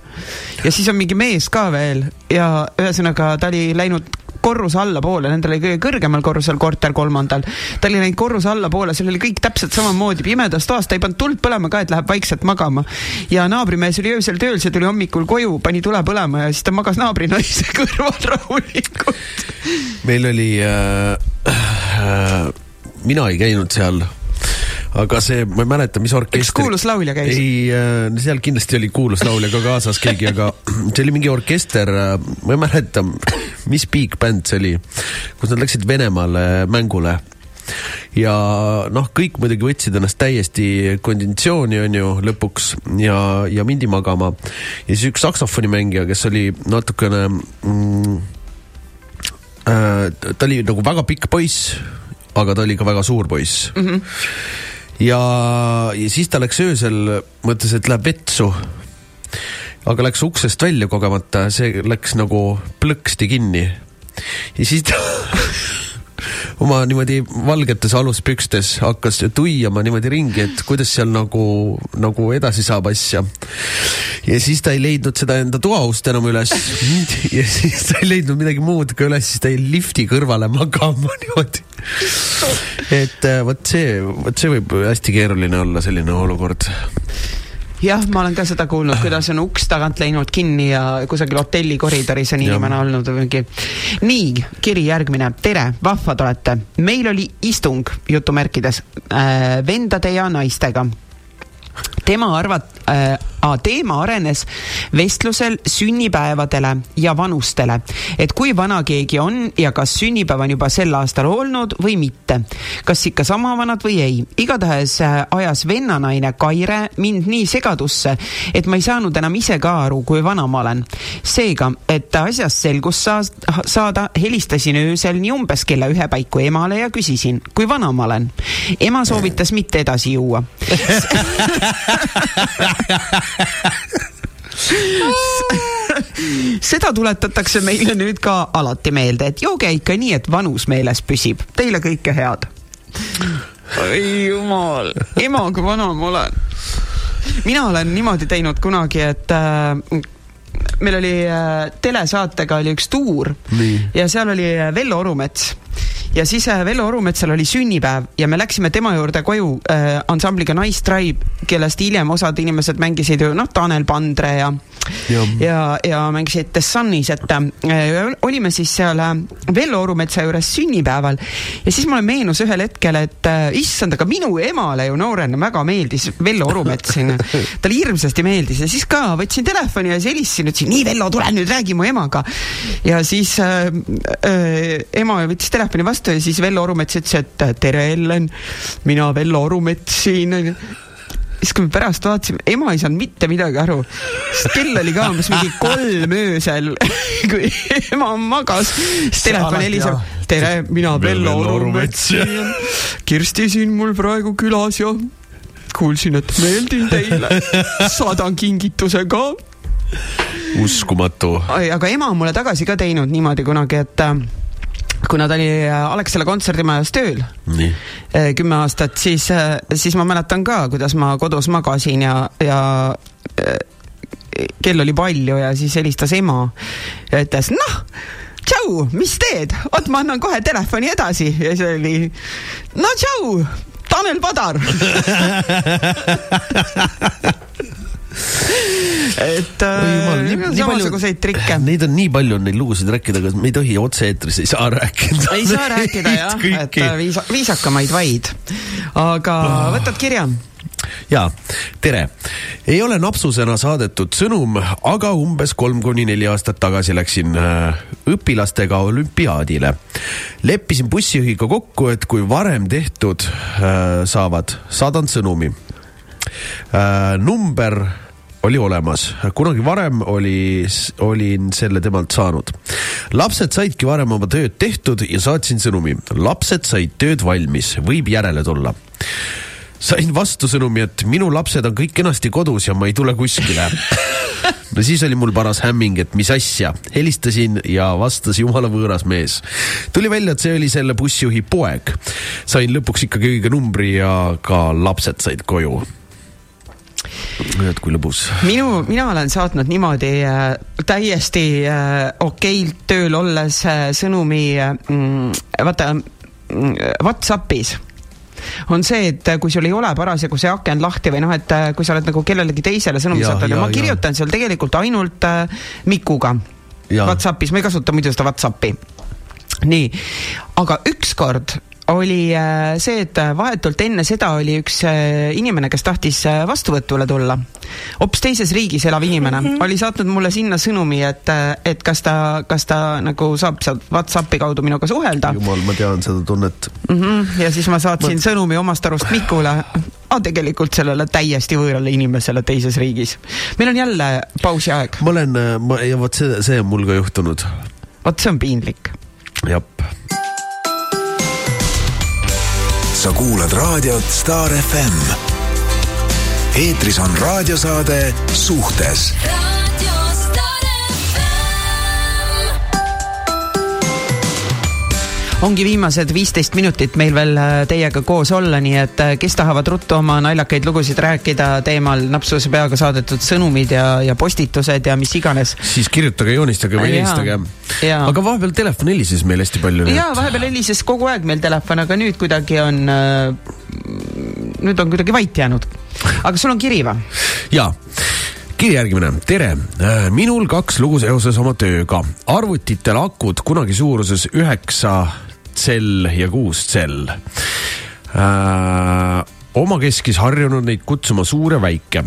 ja siis on mingi mees ka veel ja ühesõnaga ta oli läinud korruse allapoole, nendel oli kõige kõrgemal korrusel korter kolmandal. ta oli läinud korruse allapoole, seal oli kõik täpselt samamoodi pimedas toas, ta ei pannud tuld põlema ka, et läheb vaikselt magama. ja naabrimees oli öösel tööl, see tuli hommikul koju, pani tule põlema ja siis ta magas naabrinaise [LAUGHS] kõrval rahulikult. meil oli äh,, äh, mina ei käinud seal, aga see, ma ei mäleta, mis orkester. üks kuulus laulja käis. ei äh,, seal kindlasti oli kuulus laulja ka kaasas keegi, aga [CLEARS THROAT] see oli mingi orkester, ma ei mäleta, mis big bänd see oli, kus nad läksid Venemaale mängule ja noh, kõik muidugi võtsid ennast täiesti konditsiooni, on ju, lõpuks ja, ja mindi magama. ja siis üks saksofonimängija, kes oli natukene mm, äh,, ta oli nagu väga pikk poiss, aga ta oli ka väga suur poiss mm. -hmm. ja, ja siis ta läks öösel, mõtles, et läheb vetsu. aga läks uksest välja kogemata, see läks nagu plõksti kinni. ja siis ta [LAUGHS] oma niimoodi valgetes aluspükstes hakkas tuiama niimoodi ringi, et kuidas seal nagu, nagu edasi saab asja. ja siis ta ei leidnud seda enda toaust enam üles [LAUGHS] ja siis ta ei leidnud midagi muud ka üles, siis ta jäi lifti kõrvale magama [LAUGHS] niimoodi. [LAUGHS] et äh, vot see, vot see võib hästi keeruline olla, selline olukord. jah, ma olen ka seda kuulnud, kuidas on uks tagant läinud kinni ja kusagil hotelli koridoris on inimene olnud või mingi. nii, kiri järgmine. tere, vahvad olete. meil oli istung jutumärkides äh, vendade ja naistega. tema arvat- äh,, teema arenes vestlusel sünnipäevadele ja vanustele, et kui vana keegi on ja kas sünnipäev on juba sel aastal olnud või mitte. kas ikka sama vanad või ei. igatahes äh, ajas vennanaine Kaire mind nii segadusse, et ma ei saanud enam ise ka aru, kui vana ma olen. seega, et asjast selgust saa-, saada, helistasin öösel nii umbes kella ühe paiku emale ja küsisin, kui vana ma olen. ema soovitas mitte edasi juua [LAUGHS] [LAUGHS] seda tuletatakse meile nüüd ka alati meelde, et jooge ikka nii, et vanus meeles püsib. Teile kõike head. oi jumal, ema, kui vana ma olen. mina olen niimoodi teinud kunagi, et äh, meil oli äh, telesaatega oli üks tuur Nii. ja seal oli äh, Vello Orumets. Ja siis äh, Vello Orumetsal oli sünnipäev ja me läksime tema juurde koju äh, ansambliga Nice Tribe, kellest hiljem osad inimesed mängisid ju noh, Tanel Pandre ja ja, ja, ja mängisid The Sunis, et äh, olime siis seal äh, Vello Orumetsa juures sünnipäeval. Ja siis mulle meenus ühel hetkel, et äh, issand, aga minu emale ju noorena väga meeldis Vello Orumets siin [LAUGHS] talle hirmsasti meeldis ja siis ka võtsin telefoni ja siis helistasin, ütlesin nii Vello, tule nüüd räägi mu emaga. ja siis äh, äh, ema võttis telefoni vastu ja siis Vello Orumets ütles, et tere, Ellen, mina Vello Orumets siin siis kui me pärast vaatasime, ema ei saanud mitte midagi aru, sest kell oli ka umbes mingi kolm öösel, [LAUGHS] kui ema magas, siis telefon heliseb. tere, mina Vello Orumets. Kirsti siin mul praegu külas ja kuulsin, et meeldin teile. saadan kingituse ka. Uskumatu. aga ema on mulle tagasi ka teinud niimoodi kunagi, et kuna ta oli äh, Alexela kontserdimajas tööl äh, kümme aastat, siis, äh, siis ma mäletan ka, kuidas ma kodus magasin ja, ja kell oli palju ja siis helistas ema ja ütles, noh, tšau, mis teed? oot, ma annan kohe telefoni edasi ja see oli, no tšau, Tanel Padar [LAUGHS] [LAUGHS] et äh, samasuguseid trikke. [LAUGHS] Neid on nii palju, on neid lugusid rääkida, aga me ei tohi otse-eetris, ei saa rääkida. ei saa rääkida jah, et äh, viisa, viisakamaid vaid. aga oh. võtad kirja? jaa, tere. ei ole napsusena saadetud sõnum, aga umbes kolm kuni neli aastat tagasi läksin äh, õpilastega olümpiaadile. leppisin bussijuhiga kokku, et kui varem tehtud saavad, saadan sõnumi number oli olemas, kunagi varem oli, olin selle temalt saanud. lapsed saidki varem oma tööd tehtud ja saatsin sõnumi. lapsed said tööd valmis, võib järele tulla sain vastusõnumi, et minu lapsed on kõik kenasti kodus ja ma ei tule kuskile [LAUGHS] no siis oli mul paras hämming, et mis asja. helistasin ja vastas jumala võõras mees. tuli välja, et see oli selle bussijuhi poeg. sain lõpuks ikkagi õige numbri ja ka lapsed said koju et kui lõbus. minu, mina olen saatnud niimoodi äh, täiesti äh, okeilt tööl olles äh, sõnumi äh, vaata mm, Whatsappis. On see, et äh, kui sul ei ole parasjagu see aken lahti või noh, et äh, kui sa oled nagu kellelegi teisele sõnumi saatnud ja ma kirjutan seal tegelikult ainult äh, Mikuga Whatsappis, ma ei kasuta muidu seda Whatsappi. nii, aga ükskord oli äh, see, et äh, vahetult enne seda oli üks äh, inimene, kes tahtis vastuvõtule tulla. hoopis teises riigis elav inimene mm -hmm. oli saatnud mulle sinna sõnumi, et, et kas ta, kas ta nagu saab sealt Whatsappi kaudu minuga suhelda. jumal, ma tean seda tunnet mm. -hmm. ja siis ma saatsin ma... sõnumi omast arust Mikule aga tegelikult sellele täiesti võõrale inimesele teises riigis. meil on jälle pausi aeg. ma olen, ma, ja vot see, see on mul ka juhtunud. vot see on piinlik. jah sa kuulad raadiot Star FM. eetris on raadiosaade Suhtes ongi viimased viisteist minutit meil veel äh, teiega koos olla, nii et äh, kes tahavad ruttu oma naljakaid lugusid rääkida teemal napsuse peaga saadetud sõnumid ja, ja postitused ja mis iganes. siis kirjutage, joonistage või helistage. aga vahepeal telefon helises meil hästi palju. jaa, vahepeal helises kogu aeg meil telefon, aga nüüd kuidagi on äh,, nüüd on kuidagi vait jäänud. aga sul on kiri või? jaa kiri järgmine, tere, minul kaks lugu seoses oma tööga. arvutitel akud kunagi suuruses üheksa tsell ja kuus tsell äh,. omakeskis harjunud neid kutsuma suur ja väike.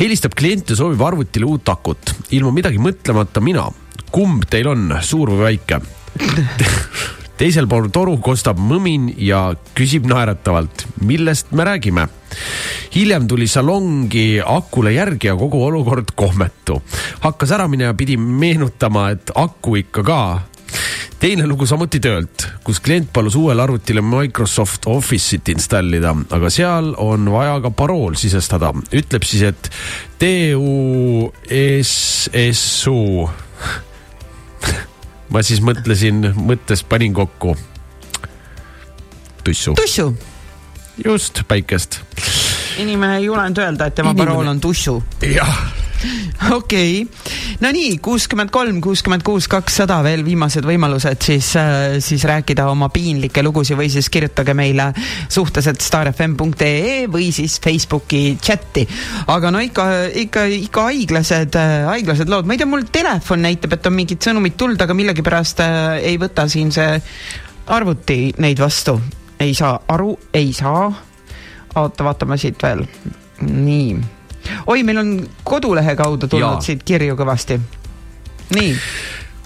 helistab klient ja soovib arvutile uut akut. ilma midagi mõtlemata mina. kumb teil on, suur või väike [LAUGHS] teisel pool toru kostab mõmin ja küsib naeratavalt, millest me räägime. hiljem tuli salongi akule järgi ja kogu olukord kohmetu. hakkas ära minema, pidi meenutama, et aku ikka ka teine lugu samuti töölt, kus klient palus uuele arvutile Microsoft Office'it installida, aga seal on vaja ka parool sisestada. ütleb siis, et D-U-S-S-U ma siis mõtlesin, mõttes panin kokku tussu. tussu. just, päikest. inimene ei julenud öelda, et tema inimene... parool on tussu. jah [LAUGHS] okei okay., no nii, kuuskümmend kolm, kuuskümmend kuus, kakssada veel viimased võimalused siis äh,, siis rääkida oma piinlikke lugusid või siis kirjutage meile suhteliselt starfm.ee või siis Facebooki chati. aga no ikka, ikka, ikka haiglased äh,, haiglased lood, ma ei tea, mul telefon näitab, et on mingid sõnumid tulnud, aga millegipärast äh, ei võta siin see arvuti neid vastu. ei saa aru, ei saa. oota, vaatame siit veel. nii oi, meil on kodulehe kaudu tulnud ja. siit kirju kõvasti. nii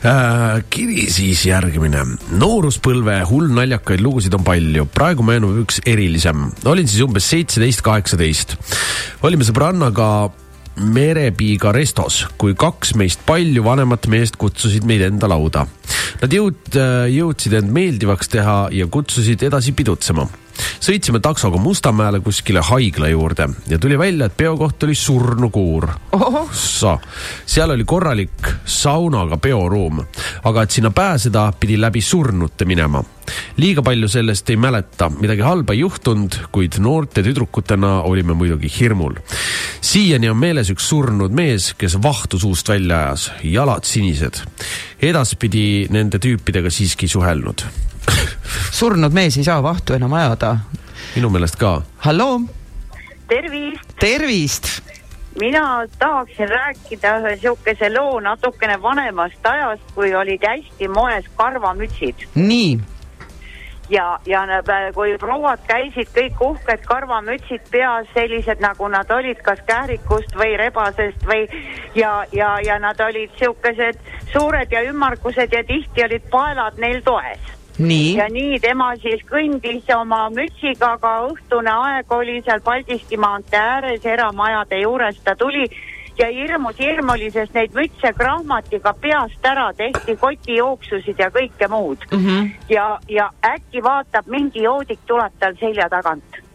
äh,. kiri siis järgmine. nooruspõlve hullnaljakaid lugusid on palju, praegu meenub üks erilisem. olin siis umbes seitseteist, kaheksateist. olime sõbrannaga merepiiga restos, kui kaks meist palju vanemat meest kutsusid meid enda lauda. Nad jõud, jõudsid end meeldivaks teha ja kutsusid edasi pidutsema sõitsime taksoga Mustamäele kuskile haigla juurde ja tuli välja, et peokoht oli surnukuur. sa, seal oli korralik saunaga peoruum, aga et sinna pääseda, pidi läbi surnute minema. liiga palju sellest ei mäleta, midagi halba ei juhtunud, kuid noorte tüdrukutena olime muidugi hirmul. siiani on meeles üks surnud mees, kes vahtu suust välja ajas, jalad sinised. edaspidi nende tüüpidega siiski suhelnud [LAUGHS] surnud mees ei saa vahtu enam ajada. minu meelest ka. halloo. tervist. tervist mina tahaksin rääkida ühe niisuguse loo natukene vanemast ajast, kui olid hästi moes karvamütsid. nii. ja, ja kui prouad käisid kõik uhked karvamütsid peas, sellised nagu nad olid, kas kährikust või rebasest või ja, ja, ja nad olid niisugused suured ja ümmargused ja tihti olid paelad neil toes ja nii tema siis kõndis oma mütsiga, aga õhtune aeg oli seal Paldiski maantee ääres eramajade juures, ta tuli ja hirmus hirm oli, sest neid mütse krahmatiga peast ära tehti, kotijooksusid ja kõike muud mm. -hmm. ja, ja äkki vaatab, mingi joodik tuleb tal selja tagant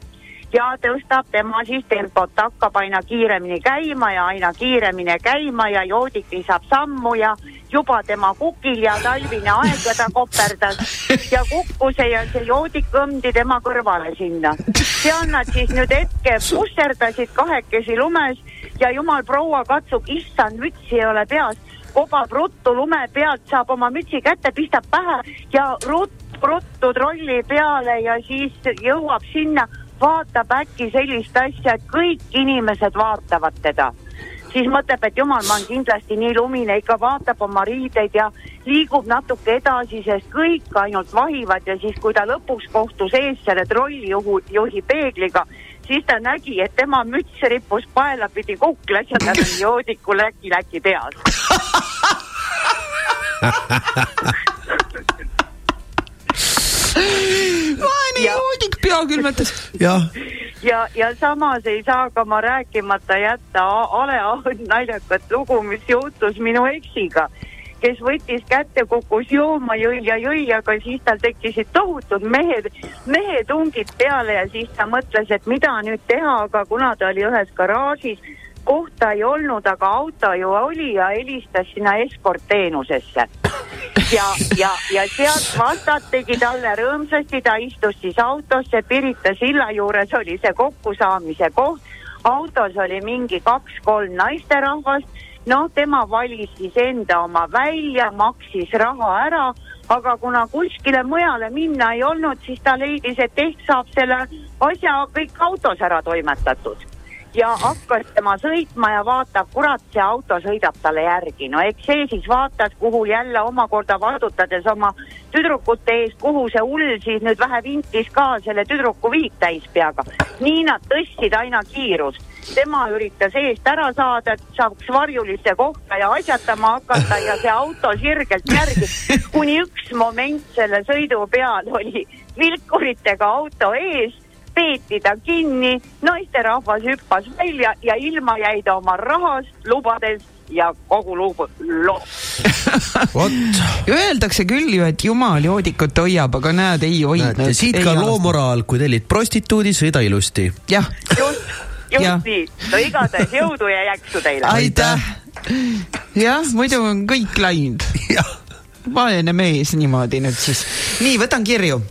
ja tõstab tema siis tempot, hakkab aina kiiremini käima ja aina kiiremini käima ja joodik lisab sammu ja juba tema kukil ja talvine aeg ja ta koperdas ja kukkus ja see joodik kõmdi tema kõrvale sinna. seal nad siis nüüd hetke pusserdasid kahekesi lumes ja jumal proua katsub, issand, mütsi ei ole peas, kobab ruttu lume pealt, saab oma mütsi kätte, pistab pähe ja ruttu, ruttu trolli peale ja siis jõuab sinna, vaatab äkki sellist asja, et kõik inimesed vaatavad teda. Siis mõtleb, et jumal, ma olen kindlasti nii lumine, ikka vaatab oma riideid ja liigub natuke edasi, sest kõik ainult vahivad ja siis, kui ta lõpuks kohtus ees selle trollijuhu, juhi peegliga, siis ta nägi, et tema müts rippus paelapidi kuklas ja tal oli joodiku läki-läki peas [LAUGHS] vaene joodik pea külmetas. jah ja, ja samas ei saa ka ma rääkimata jätta ale naljakat lugu, mis juhtus minu eksiga, kes võttis kätte, kukkus jooma, jõi ja jõi, aga siis tal tekkisid tohutud mehed, mehetungid peale ja siis ta mõtles, et mida nüüd teha, aga kuna ta oli ühes garaažis, kohta ei olnud, aga auto ju oli ja helistas sinna eskortteenusesse. ja, ja, ja sealt vastatigi talle rõõmsasti, ta istus siis autosse, Pirita silla juures oli see kokkusaamise koht. autos oli mingi kaks-kolm naisterahvast, noh, tema valis siis enda oma välja, maksis raha ära, aga kuna kuskile mujale minna ei olnud, siis ta leidis, et ehk saab selle asja kõik autos ära toimetatud ja hakkas tema sõitma ja vaatab, kurat, see auto sõidab talle järgi. no eks see siis vaatas, kuhu jälle omakorda vastutades oma tüdrukute eest, kuhu see hull siis nüüd vähe vintis ka selle tüdruku viib täispeaga. nii nad tõstsid aina kiirust. tema üritas eest ära saada, et saaks varjulisse kohta ja asjatama hakata ja see auto sirgelt järgi, kuni üks moment selle sõidu peal oli vilkuritega auto ees peeti ta kinni, naisterahvas hüppas välja ja ilma jäi ta oma rahast, lubades ja kogu lugu loo. [LAUGHS] Öeldakse küll ju, et jumal joodikut hoiab, aga näed, ei hoidnud. siit ka loo moraal, kui tellid prostituudi, sõida ilusti. jah. just, just ja. nii. no igatahes jõudu ja jaksu teile. aitäh. jah, muidu on kõik läinud. vaene mees niimoodi nüüd siis. nii, võtan kirju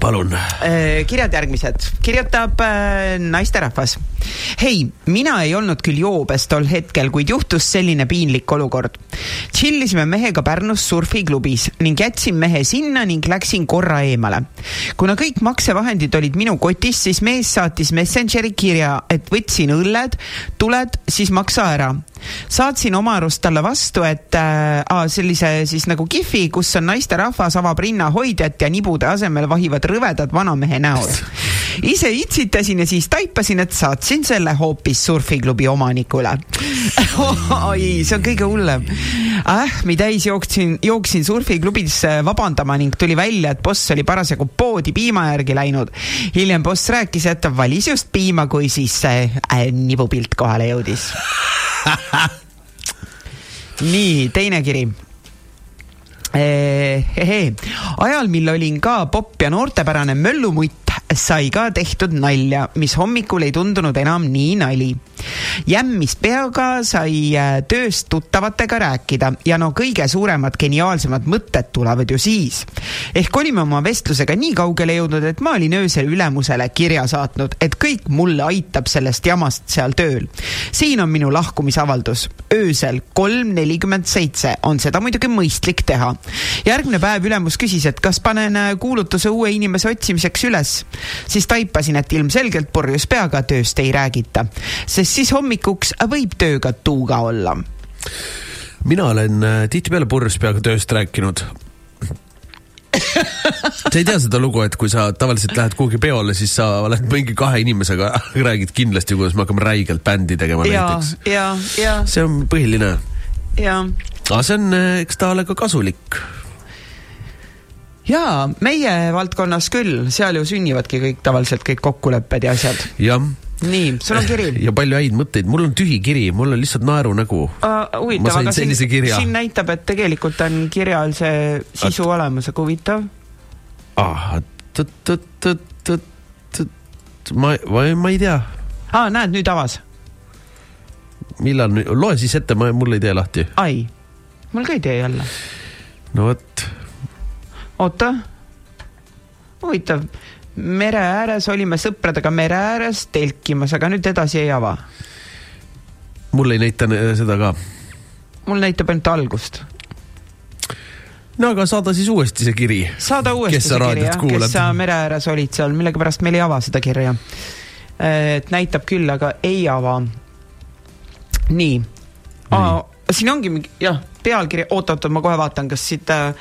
palun. Äh, kirjad järgmised, kirjutab äh, naisterahvas. hei, mina ei olnud küll joobes tol hetkel, kuid juhtus selline piinlik olukord. tšillisime mehega Pärnus surfiklubis ning jätsin mehe sinna ning läksin korra eemale. kuna kõik maksevahendid olid minu kotis, siis mees saatis Messengeri kirja, et võtsin õlled, tuled, siis maksa ära saatsin oma arust talle vastu, et äh, sellise siis nagu kihvi, kus on naisterahvas, avab rinnahoidjat ja nibude asemel vahivad rõvedad vanamehe näod. [LAUGHS] ise itsitasin ja siis taipasin, et saatsin selle hoopis surfiklubi omanikule [LAUGHS] oi, see on kõige hullem. ähmi täis jooksin, jooksin surfiklubisse vabandama ning tuli välja, et boss oli parasjagu poodi piima järgi läinud. hiljem boss rääkis, et ta valis just piima, kui siis see äh, nibupilt kohale jõudis [LAUGHS] [LAUGHS] nii, teine kiri. Ehehe, ajal, mil olin ka popp ja noortepärane möllumutt, sai ka tehtud nalja, mis hommikul ei tundunud enam nii nali. jämmis peaga sai äh, tööst tuttavatega rääkida ja no kõige suuremad geniaalsemad mõtted tulevad ju siis. ehk olime oma vestlusega nii kaugele jõudnud, et ma olin öösel ülemusele kirja saatnud, et kõik mulle aitab sellest jamast seal tööl. siin on minu lahkumisavaldus. öösel kolm nelikümmend seitse on seda muidugi mõistlik teha järgmine päev ülemus küsis, et kas panen äh, kuulutuse uue inimese otsimiseks üles. Siis taipasin, et ilmselgelt purjus peaga tööst ei räägita, sest siis hommikuks võib tööga tuuga olla. mina olen äh, tihtipeale purjus peaga tööst rääkinud sa ei tea seda lugu, et kui sa tavaliselt lähed kuhugi peole, siis sa oled mingi kahe inimesega, [LAUGHS] räägid kindlasti, kuidas me hakkame räigelt bändi tegema ja, näiteks. see on põhiline. aga see on, eh, eks ta ole ka kasulik jaa, meie valdkonnas küll, seal ju sünnivadki kõik tavaliselt kõik kokkulepped ja asjad. jah. nii, sul on kiri. ja palju häid mõtteid, mul on tühi kiri, mul on lihtsalt naerunägu uh,. huvitav, aga siin, siin näitab, et tegelikult on kirjal see sisu At... olemas, aga huvitav. ah, ma, ma, ma ei tea. aa, näed, nüüd avas. millal, loe siis ette, ma, mul ei tee lahti. ai mul ka ei tee jälle. no vot. Oota, huvitav, mere ääres olime sõpradega mere ääres telkimas, aga nüüd edasi ei ava. mul ei näita seda ka. mul näitab ainult algust no aga saada siis uuesti see kiri. saada uuesti see kiri jah, kes sa mere ääres olid seal, millegipärast meil ei ava seda kirja. et näitab küll, aga ei ava. nii, nii., siin ongi mingi, jah, pealkiri, oot-oot, ma kohe vaatan, kas siit äh,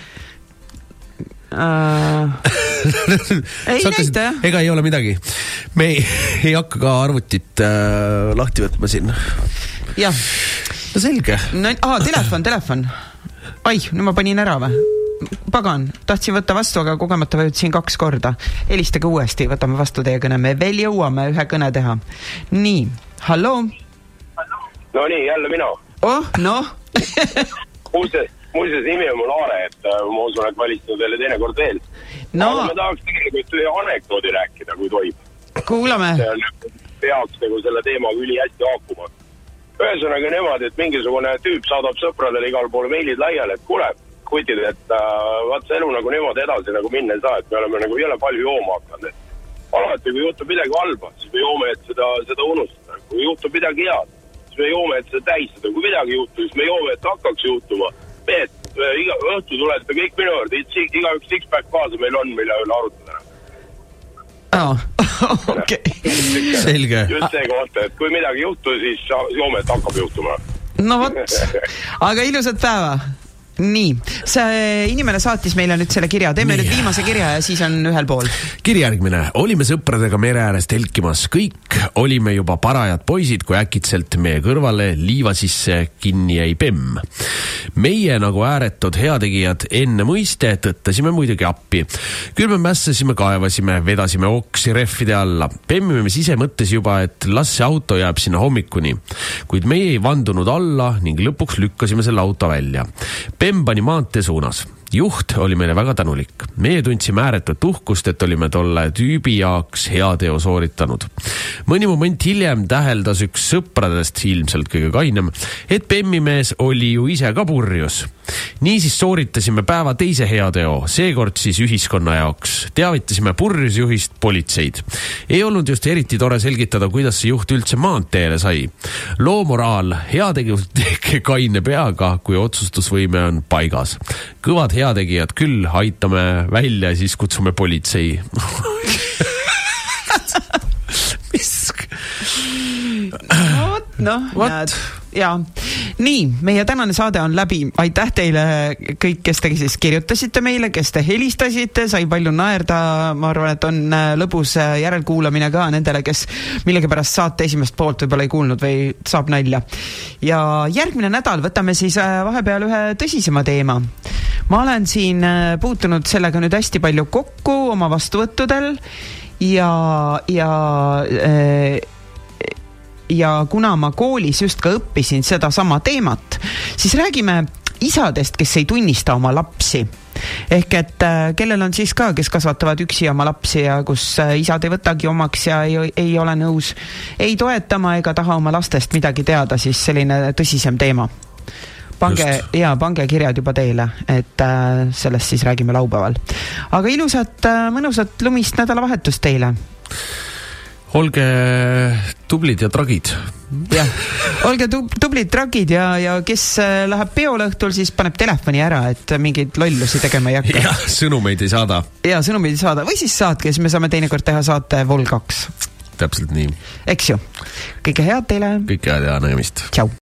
äh, [LAUGHS] ei näita jah. ega ei ole midagi. me ei, ei hakka ka arvutit äh, lahti võtma siin. jah. no selge. no aa, telefon, telefon. ai, nüüd ma panin ära või? pagan, tahtsin võtta vastu, aga kogemata vajutasin kaks korda. helistage uuesti, võtame vastu teie kõne, me veel jõuame ühe kõne teha. nii, halloo. no nii, jälle mina oh, noh muuseas, muuseas nimi on mul Aare, et äh, ma usun, et valistan teile teinekord veel no.. aga ma tahaks tegelikult ühe anekdoodi rääkida, kui tohib. kuulame. see on, peaks nagu selle teemaga ülihästi haakuma. ühesõnaga niimoodi, et mingisugune tüüp saadab sõpradele igal pool meilid laiali, et kuule, kutid, et äh, vaat see elu nagu niimoodi edasi nagu minna ei saa, et me oleme nagu jõle palju jooma hakanud, et alati, kui juhtub midagi halba, siis me joome, et seda, seda unustada. kui juhtub midagi head, me joome, et seda tähistada, kui midagi juhtub, siis me joome, et hakkaks juhtuma. Mehed, iga õhtu tulete kõik minu juurde, igaüks six-pack kaasa meil on, mille üle arutada oh. [LAUGHS] okei. selge. just see koht, et kui midagi ei juhtu, siis joome, et hakkab juhtuma. no vot, [LAUGHS] aga ilusat päeva nii, see inimene saatis meile nüüd selle kirja, teeme nii. nüüd viimase kirja ja siis on ühel pool. kiri järgmine, olime sõpradega mere ääres telkimas, kõik olime juba parajad poisid, kui äkitselt meie kõrvale liiva sisse kinni jäi Bemm. meie nagu ääretud heategijad enne mõiste tõttasime muidugi appi. küll me mässasime, kaevasime, vedasime oksi rehvide alla. Bemmimees ise mõtles juba, et las see auto jääb sinna hommikuni. kuid meie ei vandunud alla ning lõpuks lükkasime selle auto välja. Bemm pani maantee suunas juht oli meile väga tänulik. meie tundsime ääretut uhkust, et olime tolle tüübi jaoks heateo sooritanud. mõni moment hiljem täheldas üks sõpradest, ilmselt kõige kainem, et Bemmimees oli ju ise ka purjus. niisiis sooritasime päeva teise heateo, seekord siis ühiskonna jaoks. teavitasime purjusjuhist politseid. ei olnud just eriti tore selgitada, kuidas see juht üldse maanteele sai. loo moraal, heategevus tehke [LAUGHS] kaine peaga, kui otsustusvõime on paigas. kõvad heategijad küll, aitame välja, siis kutsume politsei? [LAUGHS] no vot, noh, näed ja nii, meie tänane saade on läbi, aitäh teile kõik, kes te siis kirjutasite meile, kes te helistasite, sai palju naerda, ma arvan, et on äh, lõbus äh, järelkuulamine ka nendele, kes millegipärast saate esimest poolt võib-olla ei kuulnud või saab nalja. ja järgmine nädal võtame siis äh, vahepeal ühe tõsisema teema. ma olen siin puutunud sellega nüüd hästi palju kokku oma vastuvõttudel ja, ja äh, ja kuna ma koolis just ka õppisin sedasama teemat, siis räägime isadest, kes ei tunnista oma lapsi ehk et äh, kellel on siis ka, kes kasvatavad üksi oma lapsi ja kus äh, isad ei võtagi omaks ja ei, ei ole nõus ei toetama ega taha oma lastest midagi teada, siis selline tõsisem teema. pange ja pange kirjad juba teele, et äh, sellest siis räägime laupäeval. aga ilusat äh,, mõnusat lumist nädalavahetust teile olge tublid ja tragid. jah, olge tub-, tublid tragid ja, ja kes äh, läheb peole õhtul, siis paneb telefoni ära, et mingeid lollusi tegema ei hakka. [LAUGHS] jah, sõnumeid ei saada. ja sõnumeid ei saada või siis saatke, siis me saame teinekord teha saate Vol kaks. täpselt nii. eks ju. kõike head teile. kõike head ja nägemist. tšau.